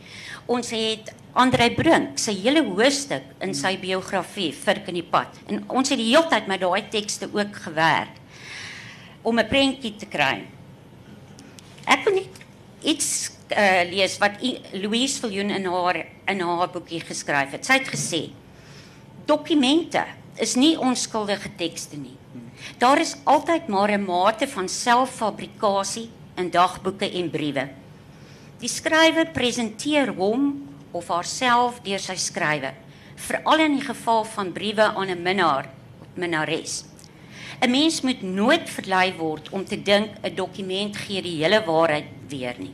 Ons het Andre Brink se hele hoofstuk in sy biografie Virk in die pad. En ons het die hele tyd met daai tekste ook gewerk om 'n prentjie te kry. Ek net iets uh, lees wat I Louise Viljoen in haar in haar boekie geskryf het. Sy het gesê: "Dokumente is nie onskuldige tekste nie. Daar is altyd maar 'n mate van selffabrikasie in dagboeke en briewe. Die skrywer presenteer hom of haarself deur sy skrywe, veral in die geval van briewe aan 'n minnaar of minnares. 'n Mens moet nooit verlei word om te dink 'n dokument gee die hele waarheid weer nie.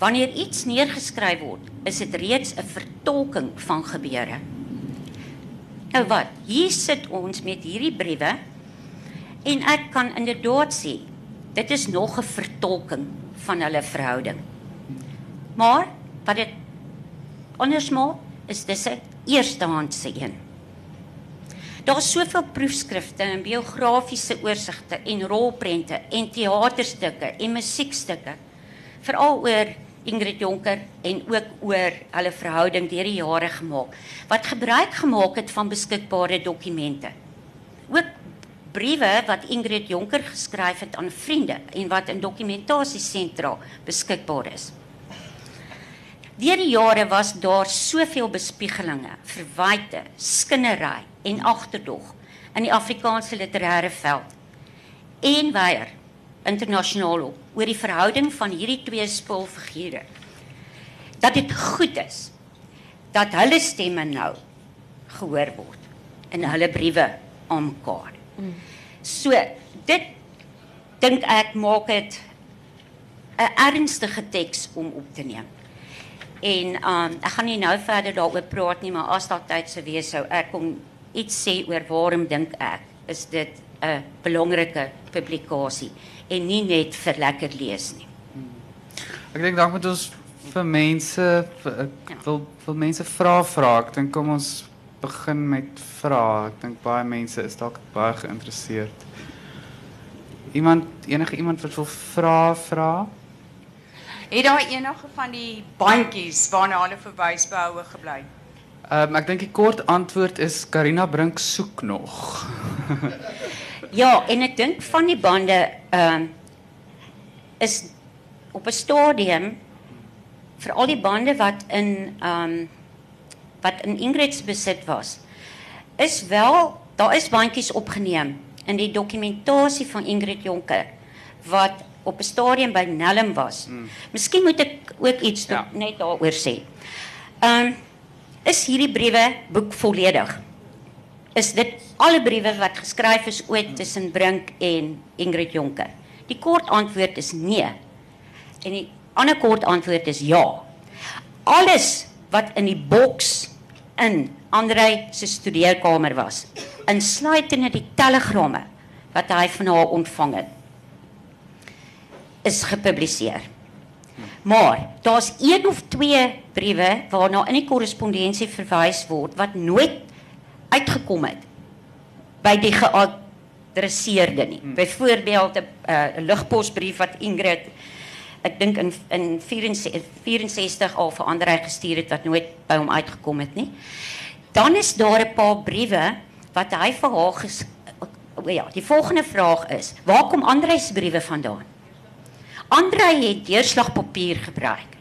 Wanneer iets neergeskryf word, is dit reeds 'n vertolking van gebeure. Nou wat? Hier sit ons met hierdie briewe en ek kan inderdaad sê dit is nog 'n vertolking van hulle verhouding. Maar wat dit anders maak, is dis 'n eerstehandse een. Daar's soveel proefskrifte en biografiese oorsigte en rolprente en teaterstukke en musiekstukke veral oor Ingrid Jonker en ook oor hulle verhouding deur die jare gemaak wat gebruik gemaak het van beskikbare dokumente. Ook briewe wat Ingrid Jonker geskryf het aan vriende en wat in dokumentasiesentra beskikbaar is. Deur die jare was daar soveel bespiegelinge, verwyte, skinnery en agterdog in die Afrikaanse literêre veld. En weier internasionaal oor die verhouding van hierdie twee spulfigure. Dat dit goed is dat hulle stemme nou gehoor word in hulle briewe aan mekaar. So dit dink ek maak dit 'n ernstige teks om op te neem. En um ek gaan nie nou verder daaroor praat nie, maar as daar tyd sou wees sou ek kom iets sê oor waarom dink ek is dit 'n belangrike publikasie en nie net vir lekker lees nie. Ek dink dalk moet ons vir mense vir, ek wil wil mense vra vra. Ek dink kom ons begin met vra. Ek dink baie mense is dalk baie geïnteresseerd. Iemand enige iemand wat wil vra vra? Het daar enige van die bandjies waarna hulle verwys behoue gebly? Ehm um, ek dink die kort antwoord is Karina Brink soek nog. Ja, en ek dink van die bande ehm is op 'n stadium vir al die bande wat in ehm wat in Ingrid se besit was, is wel daar is bandjies opgeneem in die dokumentasie van Ingrid Jonker wat op 'n stadium by Nellum was. Mm. Miskien moet ek ook iets Ja. net daaroor sê. Ehm is hierdie briewe boek volledig? is dit alle briewe wat geskryf is ooit tussen Brink en Ingrid Jonker? Die kort antwoord is nee. En die ander kort antwoord is ja. Alles wat in die boks in Andrei se studeerkamer was, insluitende die telegramme wat hy van haar ontvang het, is gepubliseer. Maar daar's een of twee briewe waarna in die korrespondensie verwys word wat nooit uitgekom het by die geadresseerde nie. Hmm. Byvoorbeeld 'n uh, lugposbrief wat Ingrid ek dink in in 64, 64 al vir ander gestuur het wat nooit by hom uitgekom het nie. Dan is daar 'n paar briewe wat hy vir haar ges, ja, die volgende vraag is: Waar kom Andre se briewe vandaan? Andrei het deurslagpapier gebruik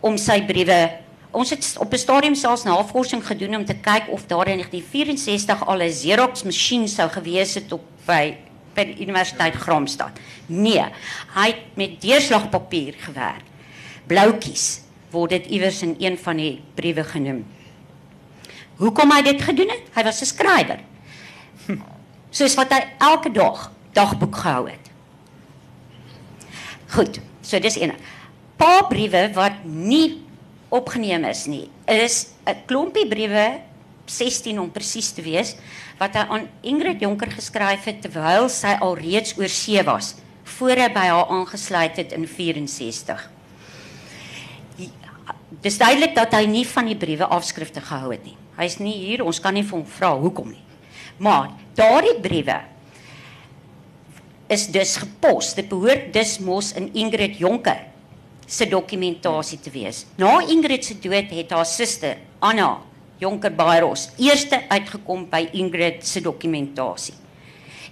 om sy briewe Ons het op 'n stadium selfs navorsing gedoen om te kyk of daar in 1964 al 'n Xerox masjien sou gewees het op by by die Universiteit Graamsstad. Nee, hy het met deurslagpapier gewerk. Bloutjies word dit iewers in een van die briewe genoem. Hoekom hy dit gedoen het? Hy was 'n skrywer. Soos wat hy elke dag dagboek gehou het. Goed, so dis een. Paar briewe wat nie opgeneem is nie, is 'n klompie briewe 16 om presies te wees wat hy aan Ingrid Jonker geskryf het terwyl sy al reeds oor see was voor hy by haar aangesluit het in 64. Dis duidelik dat hy nie van die briewe afskrifte gehou het nie. Hy's nie hier, ons kan nie vir hom vra hoekom nie. Maar daardie briewe is dus gepos. Dit behoort dus mos in Ingrid Jonker se dokumentasie te wees. Na Ingrid se dood het haar suster Anna Jonker Bairos eerste uitgekom by Ingrid se dokumentasie.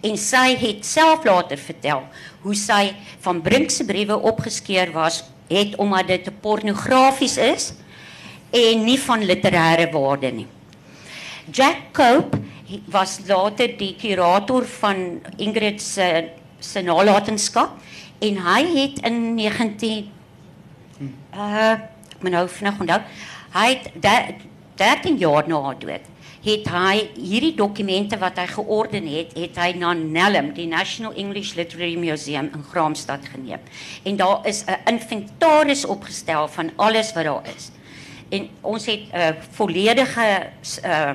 En sy het self later vertel hoe sy van Brink se briewe opgeskeur was het omdat dit pornografies is en nie van literêre waarde nie. Jack Cope was later die kurator van Ingrid se se nalatenskap en hy het in 19 uh ek moet nou vinnig onthou. Hy het 13 jaar na haar dood het hy hierdie dokumente wat hy georden het het hy na NELM die National English Literary Museum in Graamsstad geneem. En daar is 'n inventaris opgestel van alles wat daar is. En ons het 'n uh, volledige uh,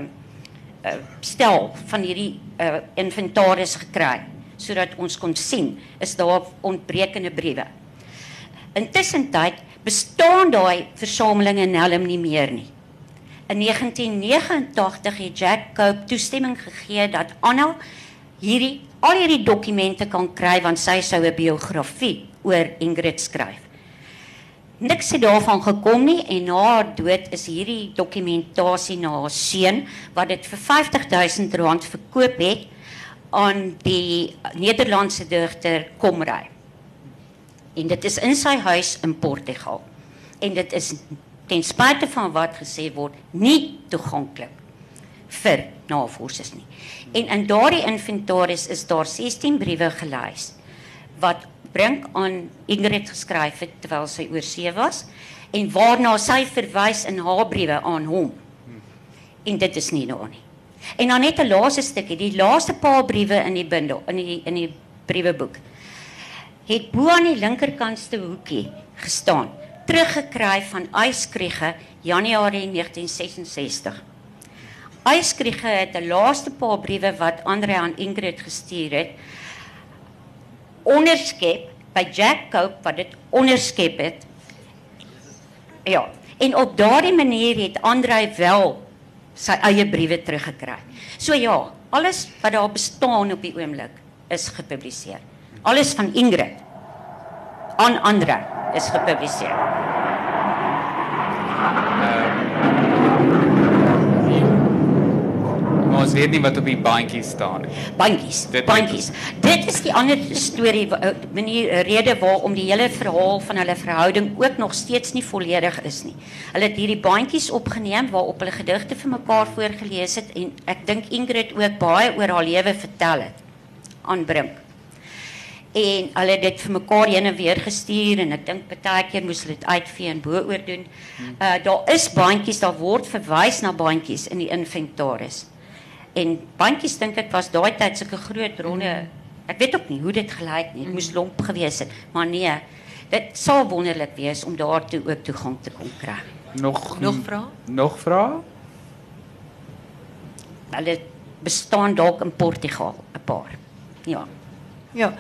uh, stel van hierdie uh, inventaris gekry sodat ons kon sien is daar ontbrekende briewe. Intussen tyd bestaan daai versameling in Helm nie meer nie. In 1989 het Jack Cope toestemming gegee dat Anna hierdie al hierdie dokumente kan kry want sy sou 'n biografie oor Ingrid skryf. Niks het daarvan gekom nie en na haar dood is hierdie dokumentasie na haar seun wat dit vir R50000 verkoop het aan die Nederlandse digter Komrij. En dit is in sy huis in Portugal. En dit is ten spyte van wat gesê word nie toeganklik vir navorsers nie. En in daardie inventaris is daar 16 briewe gelys wat Brink aan Ingrid geskryf het terwyl sy oor see was en waarna sy verwys in haar briewe aan hom. En dit is nie daar nie. En dan net 'n laaste stukkie, die laaste paar briewe in die bundel, in die in die brieweboek. Het bo aan die linkerkantste hoekie gestaan, teruggekry van Eyskriege Januarie 1966. Eyskriege het 'n laaste paar briewe wat Andre aan Ingrid gestuur het, onderskep by Jack Cope wat dit onderskep het. Ja, en op daardie manier het Andre wel sy eie briewe teruggekry. So ja, alles wat daar bestaan op die oomblik is gepubliseer. Alles van Ingrid aan Andre is gepubliseer. Maar ons weet nie wat op die bandjie staan nie. Bandjies, Dit- bandjies. Dit is die ander storie, eh, manier eh, rede waarom die hele verhaal van hulle verhouding ook nog steeds nie volledig is nie. Hulle het hierdie bandjies opgeneem waarop hulle gedigte vir mekaar voorgeles het en ek dink Ingrid ook baie oor haar lewe vertel het aan Brink. En hulle het dit vir mekaar heen en weer gestuur en ek dink baie keer moes hulle dit uitvee en bo-oor doen. Uh daar is bandjies, daar word verwys na bandjies in die inventaris. En bandjies dink ek was daai tyd sulke groot ronde. Ek weet ook nie hoe dit gelyk nie. Dit moes lomp gewees het, maar nee. Dit sou wonderlik wees om daartoe ook toegang te kon kry. Nog Nog vrae? Nog vrae? Hulle bestaan dalk in Portugal 'n paar. Ja. Ja.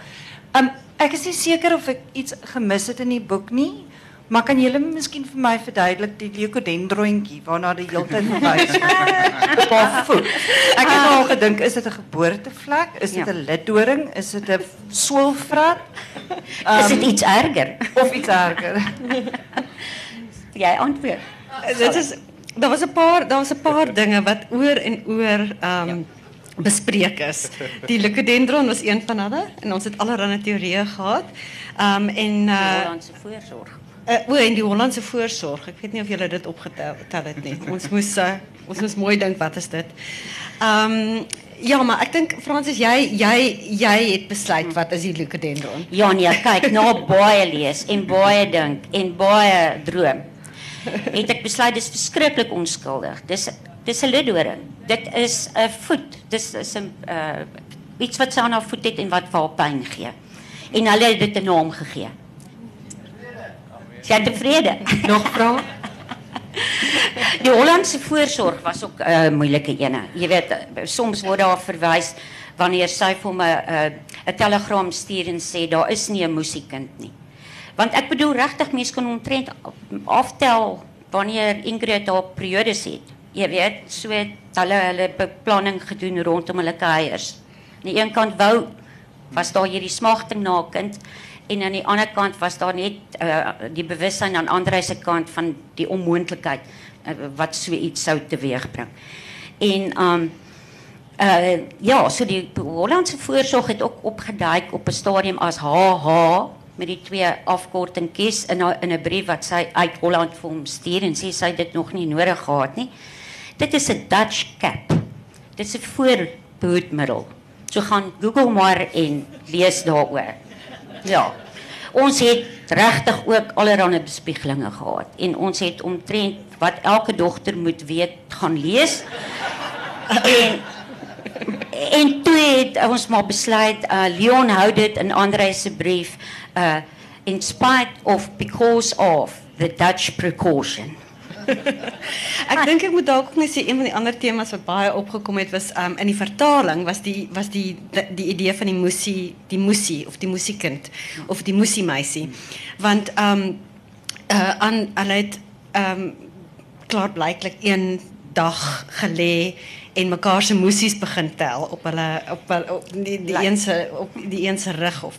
Um, ek is nie seker of ek iets gemis het in die boek nie, maar kan julle miskien vir my verduidelik die leukodendrontjie waarna die hele tyd verwys word op haar voet? Ek het al gedink is dit 'n geboortevlek? Is dit Ja. 'n liddoring? Is dit 'n soelvrat Is dit iets erger? of iets erger? Jy antwoord. Dit is daar was 'n paar daar was 'n paar dinge wat oor en oor ehm um, bespreek is. Die Lucadendron was een van hulle en ons het allerlei teorieë gehad. Ehm um, en Die uh Hollandse voorsorg. uh o en die Hollandse voorsorg. Ek weet nie of julle dit opgetel tel het nie. Ons moes uh, ons moes mooi dink wat is dit. Ehm um, ja, maar ek dink Fransis jy jy jy het besluit wat is die Lucadendron? Ja nee, kyk, na baie lees en baie dink en baie droom. Het ek besluit dis verskriklik onskuldig. Dis dis 'n liddoring. Dit is 'n voet. Dis is 'n uh iets wat sy aan haar voet het en wat vir haar pyn gee. En hulle het dit 'n naam gegee. Sy het tevrede. Nog vrae? Die Hollandse voorsorg was ook 'n uh, moeilike ene. Jy weet, eh, soms word daar verwys wanneer sy vir my 'n uh, 'n telegram stuur en sê daar is nie 'n musiekind nie. Want ek bedoel regtig mense kan omtrent aftel wanneer Ingrid haar periodes het. Jy weet, so het hulle hulle beplanning gedoen rondom hulle kuiers. Aan die een kant wou was daar hierdie smagting na 'n kind en aan die ander kant was daar net uh, die bewussyn aan Andre se kant van die onmoontlikheid uh, wat so iets sou teweegbring. En um uh ja, so die Hollandse voorsorg het ook opgeduik op 'n stadium as HH met die twee afkortingkies in haar, in 'n brief wat sy uit Holland vir hom stuur en sê sy het dit nog nie nodig gehad nie. Dit is 'n Dutch cap. Dit is 'n voorbehoedmiddel. So gaan Google maar en lees daaroor. Ja. Ons het regtig ook allerlei bespiegelinge gehad en ons het omtrent wat elke dogter moet weet gaan lees. En en toe het ons maar besluit uh, Leon hou dit in Andre se brief uh in spite of because of the Dutch precaution. Ek dink ek moet dalk ook net sê een van die ander temas wat baie opgekom het was um, in die vertaling was die was die die, die idee van die musie die musie of die musiekind of die musiemeisie. Want ehm um, uh aan hulle het ehm um, klaar blyklik een dag gelê en mekaar se musies begin tel op hulle op hulle op die die een se op die een se rug of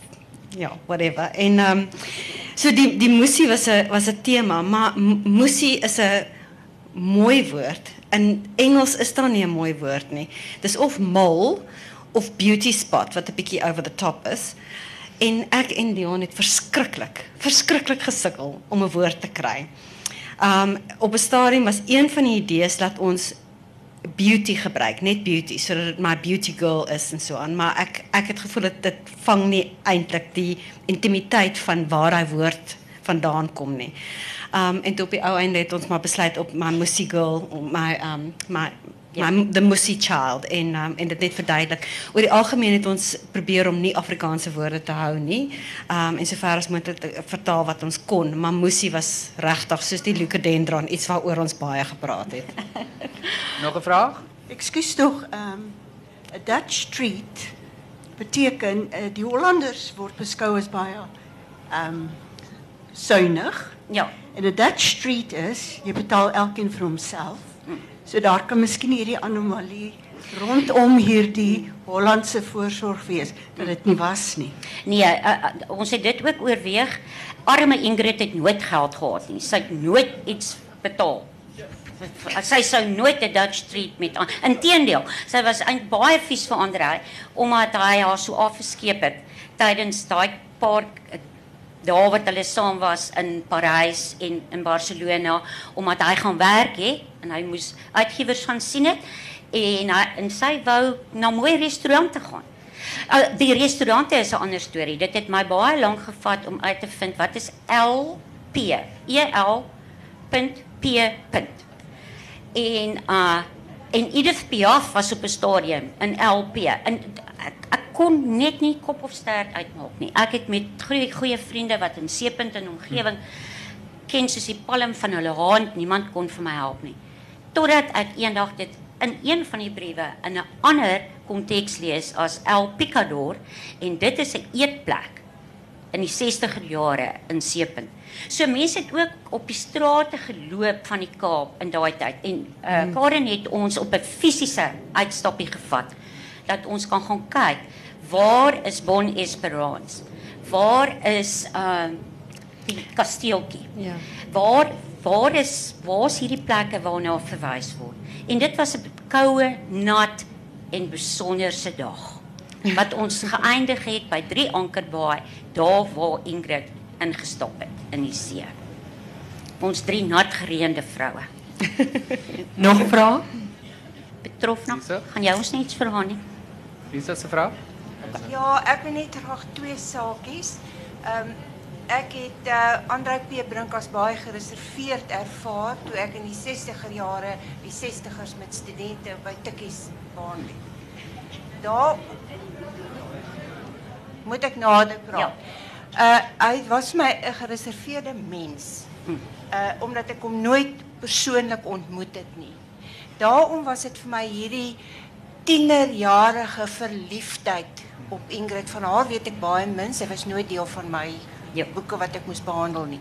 ja, whatever. En um, so die die musie was 'n was 'n tema, maar m- musie is 'n mooi woord. In Engels is daar nie 'n mooi woord nie. Dis of mole of beauty spot wat 'n bietjie over the top is. En ek en Dion het verskriklik, verskriklik gesukkel om 'n woord te kry. Um op 'n stadium was een van die idees dat ons beauty gebruik, net beauty sodat dit my beauty girl is en so aan, maar ek ek het gevoel dat dit vang nie eintlik die intimiteit van waar daai woord vandaan kom nie. Um en toe op die ou einde het ons maar besluit op girl, op my um my yeah. de the Mussy Child. En, um, en dit net verduidelijk. Over het algemeen het ons proberen om niet Afrikaanse woorden te houden. Nie. Um, en zover als het vertaal wat ons kon. Maar Mussy was rechtig, zoals die leucodendron. Iets waar oor ons baie gepraat het. Nog een vraag? Excuus toch, um, Dutch street betekent, uh, die Hollanders wordt beschouwd als baie um, zuinig. Ja. En de Dutch street is, je betaalt elkeen voor hemzelf. So daar kan miskien hierdie anomalie rondom hierdie Hollandse voorsorg wees dat dit nie was nie. Nee, uh, uh, ons het dit ook oorweeg. Arme Ingrid het nooit geld gehad nie. Sy het nooit iets betaal. Sy sou nooit 'n Dutch street met aan. Inteendeel, sy was eintlik baie vies vir Andre omdat hy haar so afgeskeep het tydens daai paar dae wat hulle saam was in Parys en in Barcelona omdat hy gaan werk hè en hy moes uitgewers gaan sien het en hy en sy wou na mooi restaurante gaan. Uh, die restaurante is 'n ander storie. Dit het my baie lank gevat om uit te vind wat is LP. E L P punt. En uh en Edith Piaf was op 'n stadium in LP. Ek, ek kon net nie kop of stert uitmaak nie. Ek het met goeie goeie vriende wat in Seepunt en omgewing ken soos die palm van hulle hand, niemand kon vir my help nie. Totdat ek eendag dit in een van die briewe in 'n ander konteks lees as El Picador en dit is 'n eetplek in die 60er jare in Seepunt. So mense het ook op die strate geloop van die Kaap in daai tyd en uh, hmm. Karen het ons op 'n fisiese uitstappie gevat dat ons kan gaan kyk waar is Bon Esperance? Waar is uh die kasteeltjie? Ja. Waar waar is waar's hierdie plekke waarna verwys word? En dit was 'n koue, nat en besonderse dag wat ons geëindig het by 3 Ankerbaai, daar waar Ingrid ingestap het in die see. Ons drie nat gereende vroue. Nog vrae? Betrof nog. Gaan jy ons net iets vra nie? Lisa se vrou? Ja, ek wil net graag twee saakies. Ehm ek het uh, Andrei P Brink as baie gereserveerd ervaar toe ek in die 60er jare die 60ers met studente by Tikkies behandel. Daar moet ek nader praat. Uh hy was my 'n gereserveerde mens. Uh omdat ek hom nooit persoonlik ontmoet het nie. Daarom was dit vir my hierdie tienerjarige verliefdheid op Ingrid van haar weet ek baie min. Sy was nooit deel van my Ja. boeke wat ek moes behandel nie.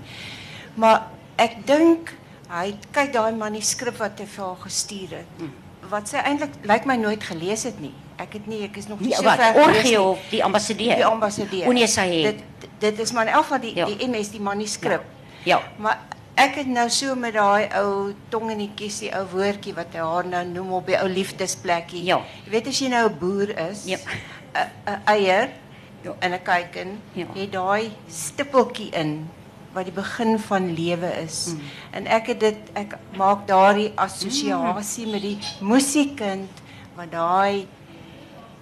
Maar ek dink hy kyk daai manuskrip wat hy vir haar gestuur het. Wat sy eintlik lyk my nooit gelees het nie. Ek het nie ek is nog nie Ja, so ver of die ambassadeur? Die ambassadeur. O nee, sy het. Dit dit is maar in elk geval die Ja. die MS die manuskrip. Ja. Maar ek het nou so met daai ou tong in die kiesie ou woordjie wat hy haar nou noem op die ou liefdesplekkie. Ja. Jy weet as jy nou 'n boer is, Ja. 'n eier Ja. en 'n kuiken, Ja. het daai stippeltjie in wat die begin van lewe is. Mm. En ek het dit ek maak daardie assosiasie met die musiekind wat daai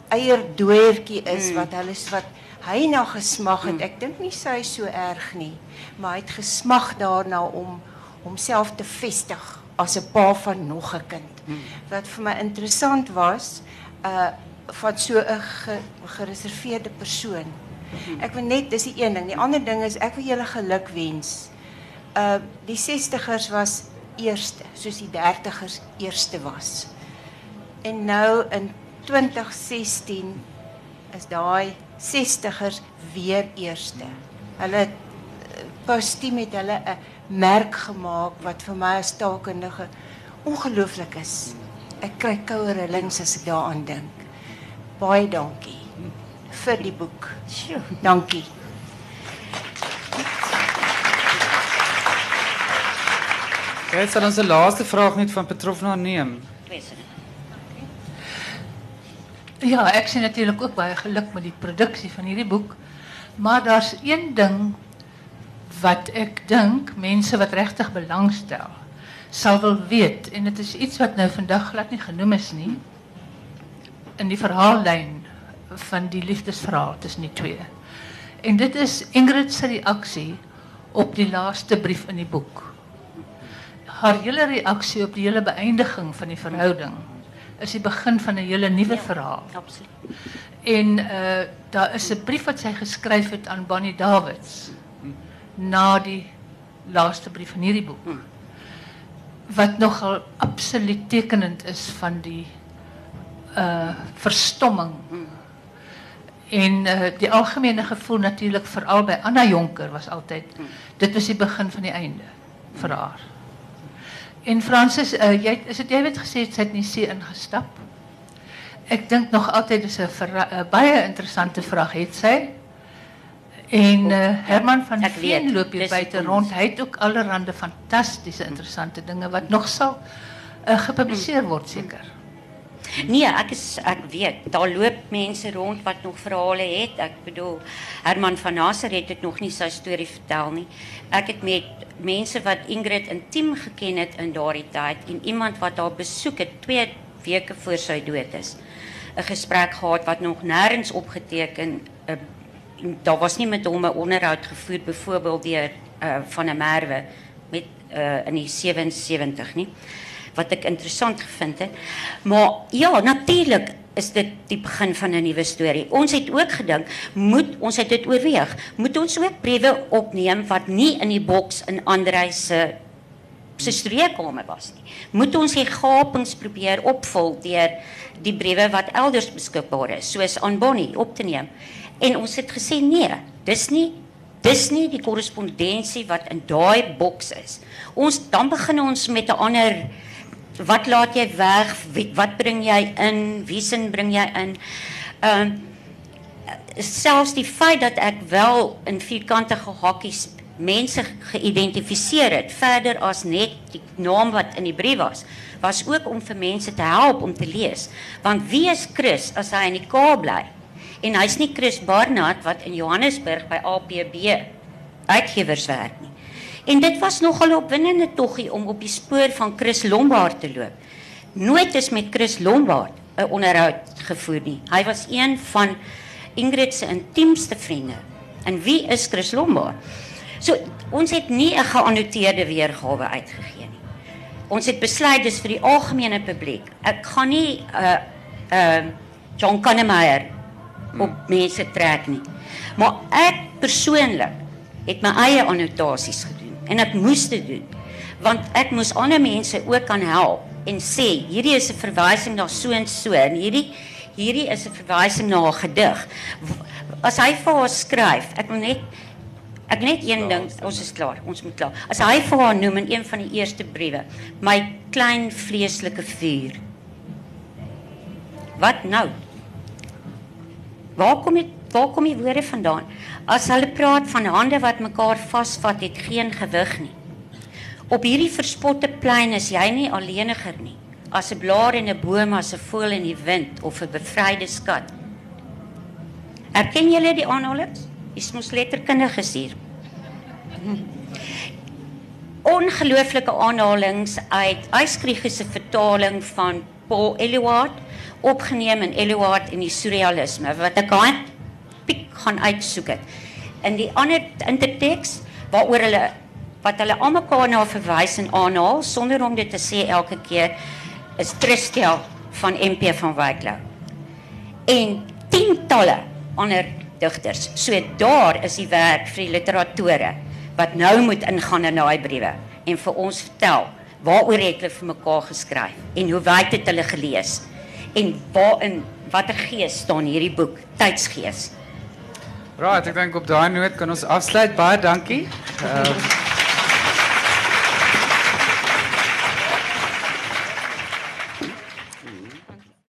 eierdooiertjie is wat hulle wat hy na gesmag het. Ek dink nie sy so erg nie, maar hy het gesmag daarna om homself te vestig as 'n pa van nog 'n kind. Wat vir my interessant was, uh van so 'n ge, gereserveerde persoon. Ek wil net dis die een ding. Die ander ding is ek wil julle geluk wens. Uh die 60ers was eerste, soos die 30ers eerste was. En nou in 2016 is daai 60ers weer eerste. Hulle het eh, postuum het hulle 'n merk gemaak wat vir my as taalkundige ongelooflik is. Ek kry koue rillings as ek daaraan dink. Baie dankie vir die boek. Sjoe. Dankie. Jy sal ons laaste vraag net van Petrofna neem. Dit. Ja, ek sien natuurlik ook baie geluk met die produksie van hierdie boek. Maar daar's een ding wat ek dink mense wat regtig belangstel sal wil weet en dit is iets wat nou vandag glad nie genoem is nie in die verhaallyn van die liefdesverhaal tussen die twee. En dit is Ingrid se reaksie op die laaste brief in die boek. Haar hele reaksie op die hele beëindiging van die verhouding is die begin van 'n hele nuwe verhaal. Absoluut. En uh daar is 'n brief wat sy geskryf het aan Bonnie Davids na die laaste brief van hierdie boek. Wat nogal absoluut tekenend is van die uh verstomming. En uh die algemene gevoel natuurlik veral by Anna Jonker was altyd dit was die begin van die einde vir haar. En Francis, eh, jij, is het, jij werd gezegd, niet hebt niet ingestapt. Ik denk nog altijd, dat ze een eh, interessante vraag, heeft zij. En eh, Herman van Ek Veen loop hier buiten rond. Hij doet ook allerhande fantastische, interessante dingen, wat nog zal gepubliceerd worden, zeker. Nee, ek is ek weet, daar loop mense rond wat nog verhale het. Ek bedoel Herman van Nazareth het nog nie sy storie vertel nie. Ek het met mense wat Ingrid intiem geken het in daardie tyd en iemand wat haar besoek het 2 weke voor sy dood is. 'n gesprek gehad wat nog nêrens opgeteken uh, daar was nie met hom 'n onderhoud gevoer byvoorbeeld deur uh, van 'n Merwe met uh, in die 77 nie wat ek interessant gevind het. Maar ja, natuurlik is dit die begin van 'n nuwe storie. Ons het ook gedink, moet ons het dit oorweeg, moet ons ook briewe opneem wat nie in die boks in Andrei se se studeerkamer was nie. Moet ons die gapings probeer opvul deur die briewe wat elders beskikbaar is, soos aan Bonnie op te neem. En ons het gesê nee, dis nie dis nie die korrespondensie wat in daai boks is. Ons dan begin ons met 'n ander wat laat jy weg? Wie, wat bring jy in? Wie sin bring jy in? Ehm selfs die feit dat ek wel in vierkantige hakkies mense geïdentifiseer het verder as net die naam wat in die brief was was ook om vir mense te help om te lees want wie is Chris as hy in die Kaap bly en hy's nie Chris Barnard wat in Johannesburg by APB uitgewers werk nie en dit was nogal 'n opwindende toggie om op die spoor van Chris Lombard te loop nooit is met Chris Lombard 'n onderhoud gevoer nie hy was een van Ingrid se intiemste vriende en wie is Chris Lombard So ons het nie 'n geannoteerde weergawe uitgegee nie. Ons het besluit dis vir die algemene publiek. Ek gaan nie 'n uh, uh John Kannemeyer op mense trek nie. Maar ek persoonlik het my eie annotasies gedoen en ek moes dit doen want ek moes ander mense ook kan help en sê hierdie is 'n verwysing na so en so en hierdie hierdie is 'n verwysing na 'n gedig. As hy vir haar skryf, ek wil net Ek net een ding, ons is klaar, ons moet klaar. As hy vir haar noem in een van die eerste briewe, my klein vleeslike vuur. Wat nou? Waar kom dit waar kom die woorde vandaan? As hulle praat van hande wat mekaar vasvat, het geen gewig nie. Op hierdie verspotte plein is jy nie alleeniger nie. As 'n blaar en 'n boom as 'n voël in die wind of 'n bevryde skat. Erken julle die aanhalings? Dis mos letterkundiges hier. Ongelooflike aanhalings uit Yskrige se vertaling van Paul Eluard opgeneem in Eluard en die surrealisme wat ek aan piek gaan uitsoek het. In die ander interteks waaroor hulle wat hulle almekaar na verwys en aanhaal sonder om dit te sê elke keer is Tristel van MP van Wyklou. En tientalle ander digters. So daar is die werk vir die literatore wat nou moet ingaan in daai briewe en vir ons vertel waaroor het hulle vir mekaar geskryf en hoe wyd het hulle gelees en waarin watter gees staan hierdie boek tydsgees. Right, ek dink op daai noot kan ons afsluit. Baie dankie. Uh,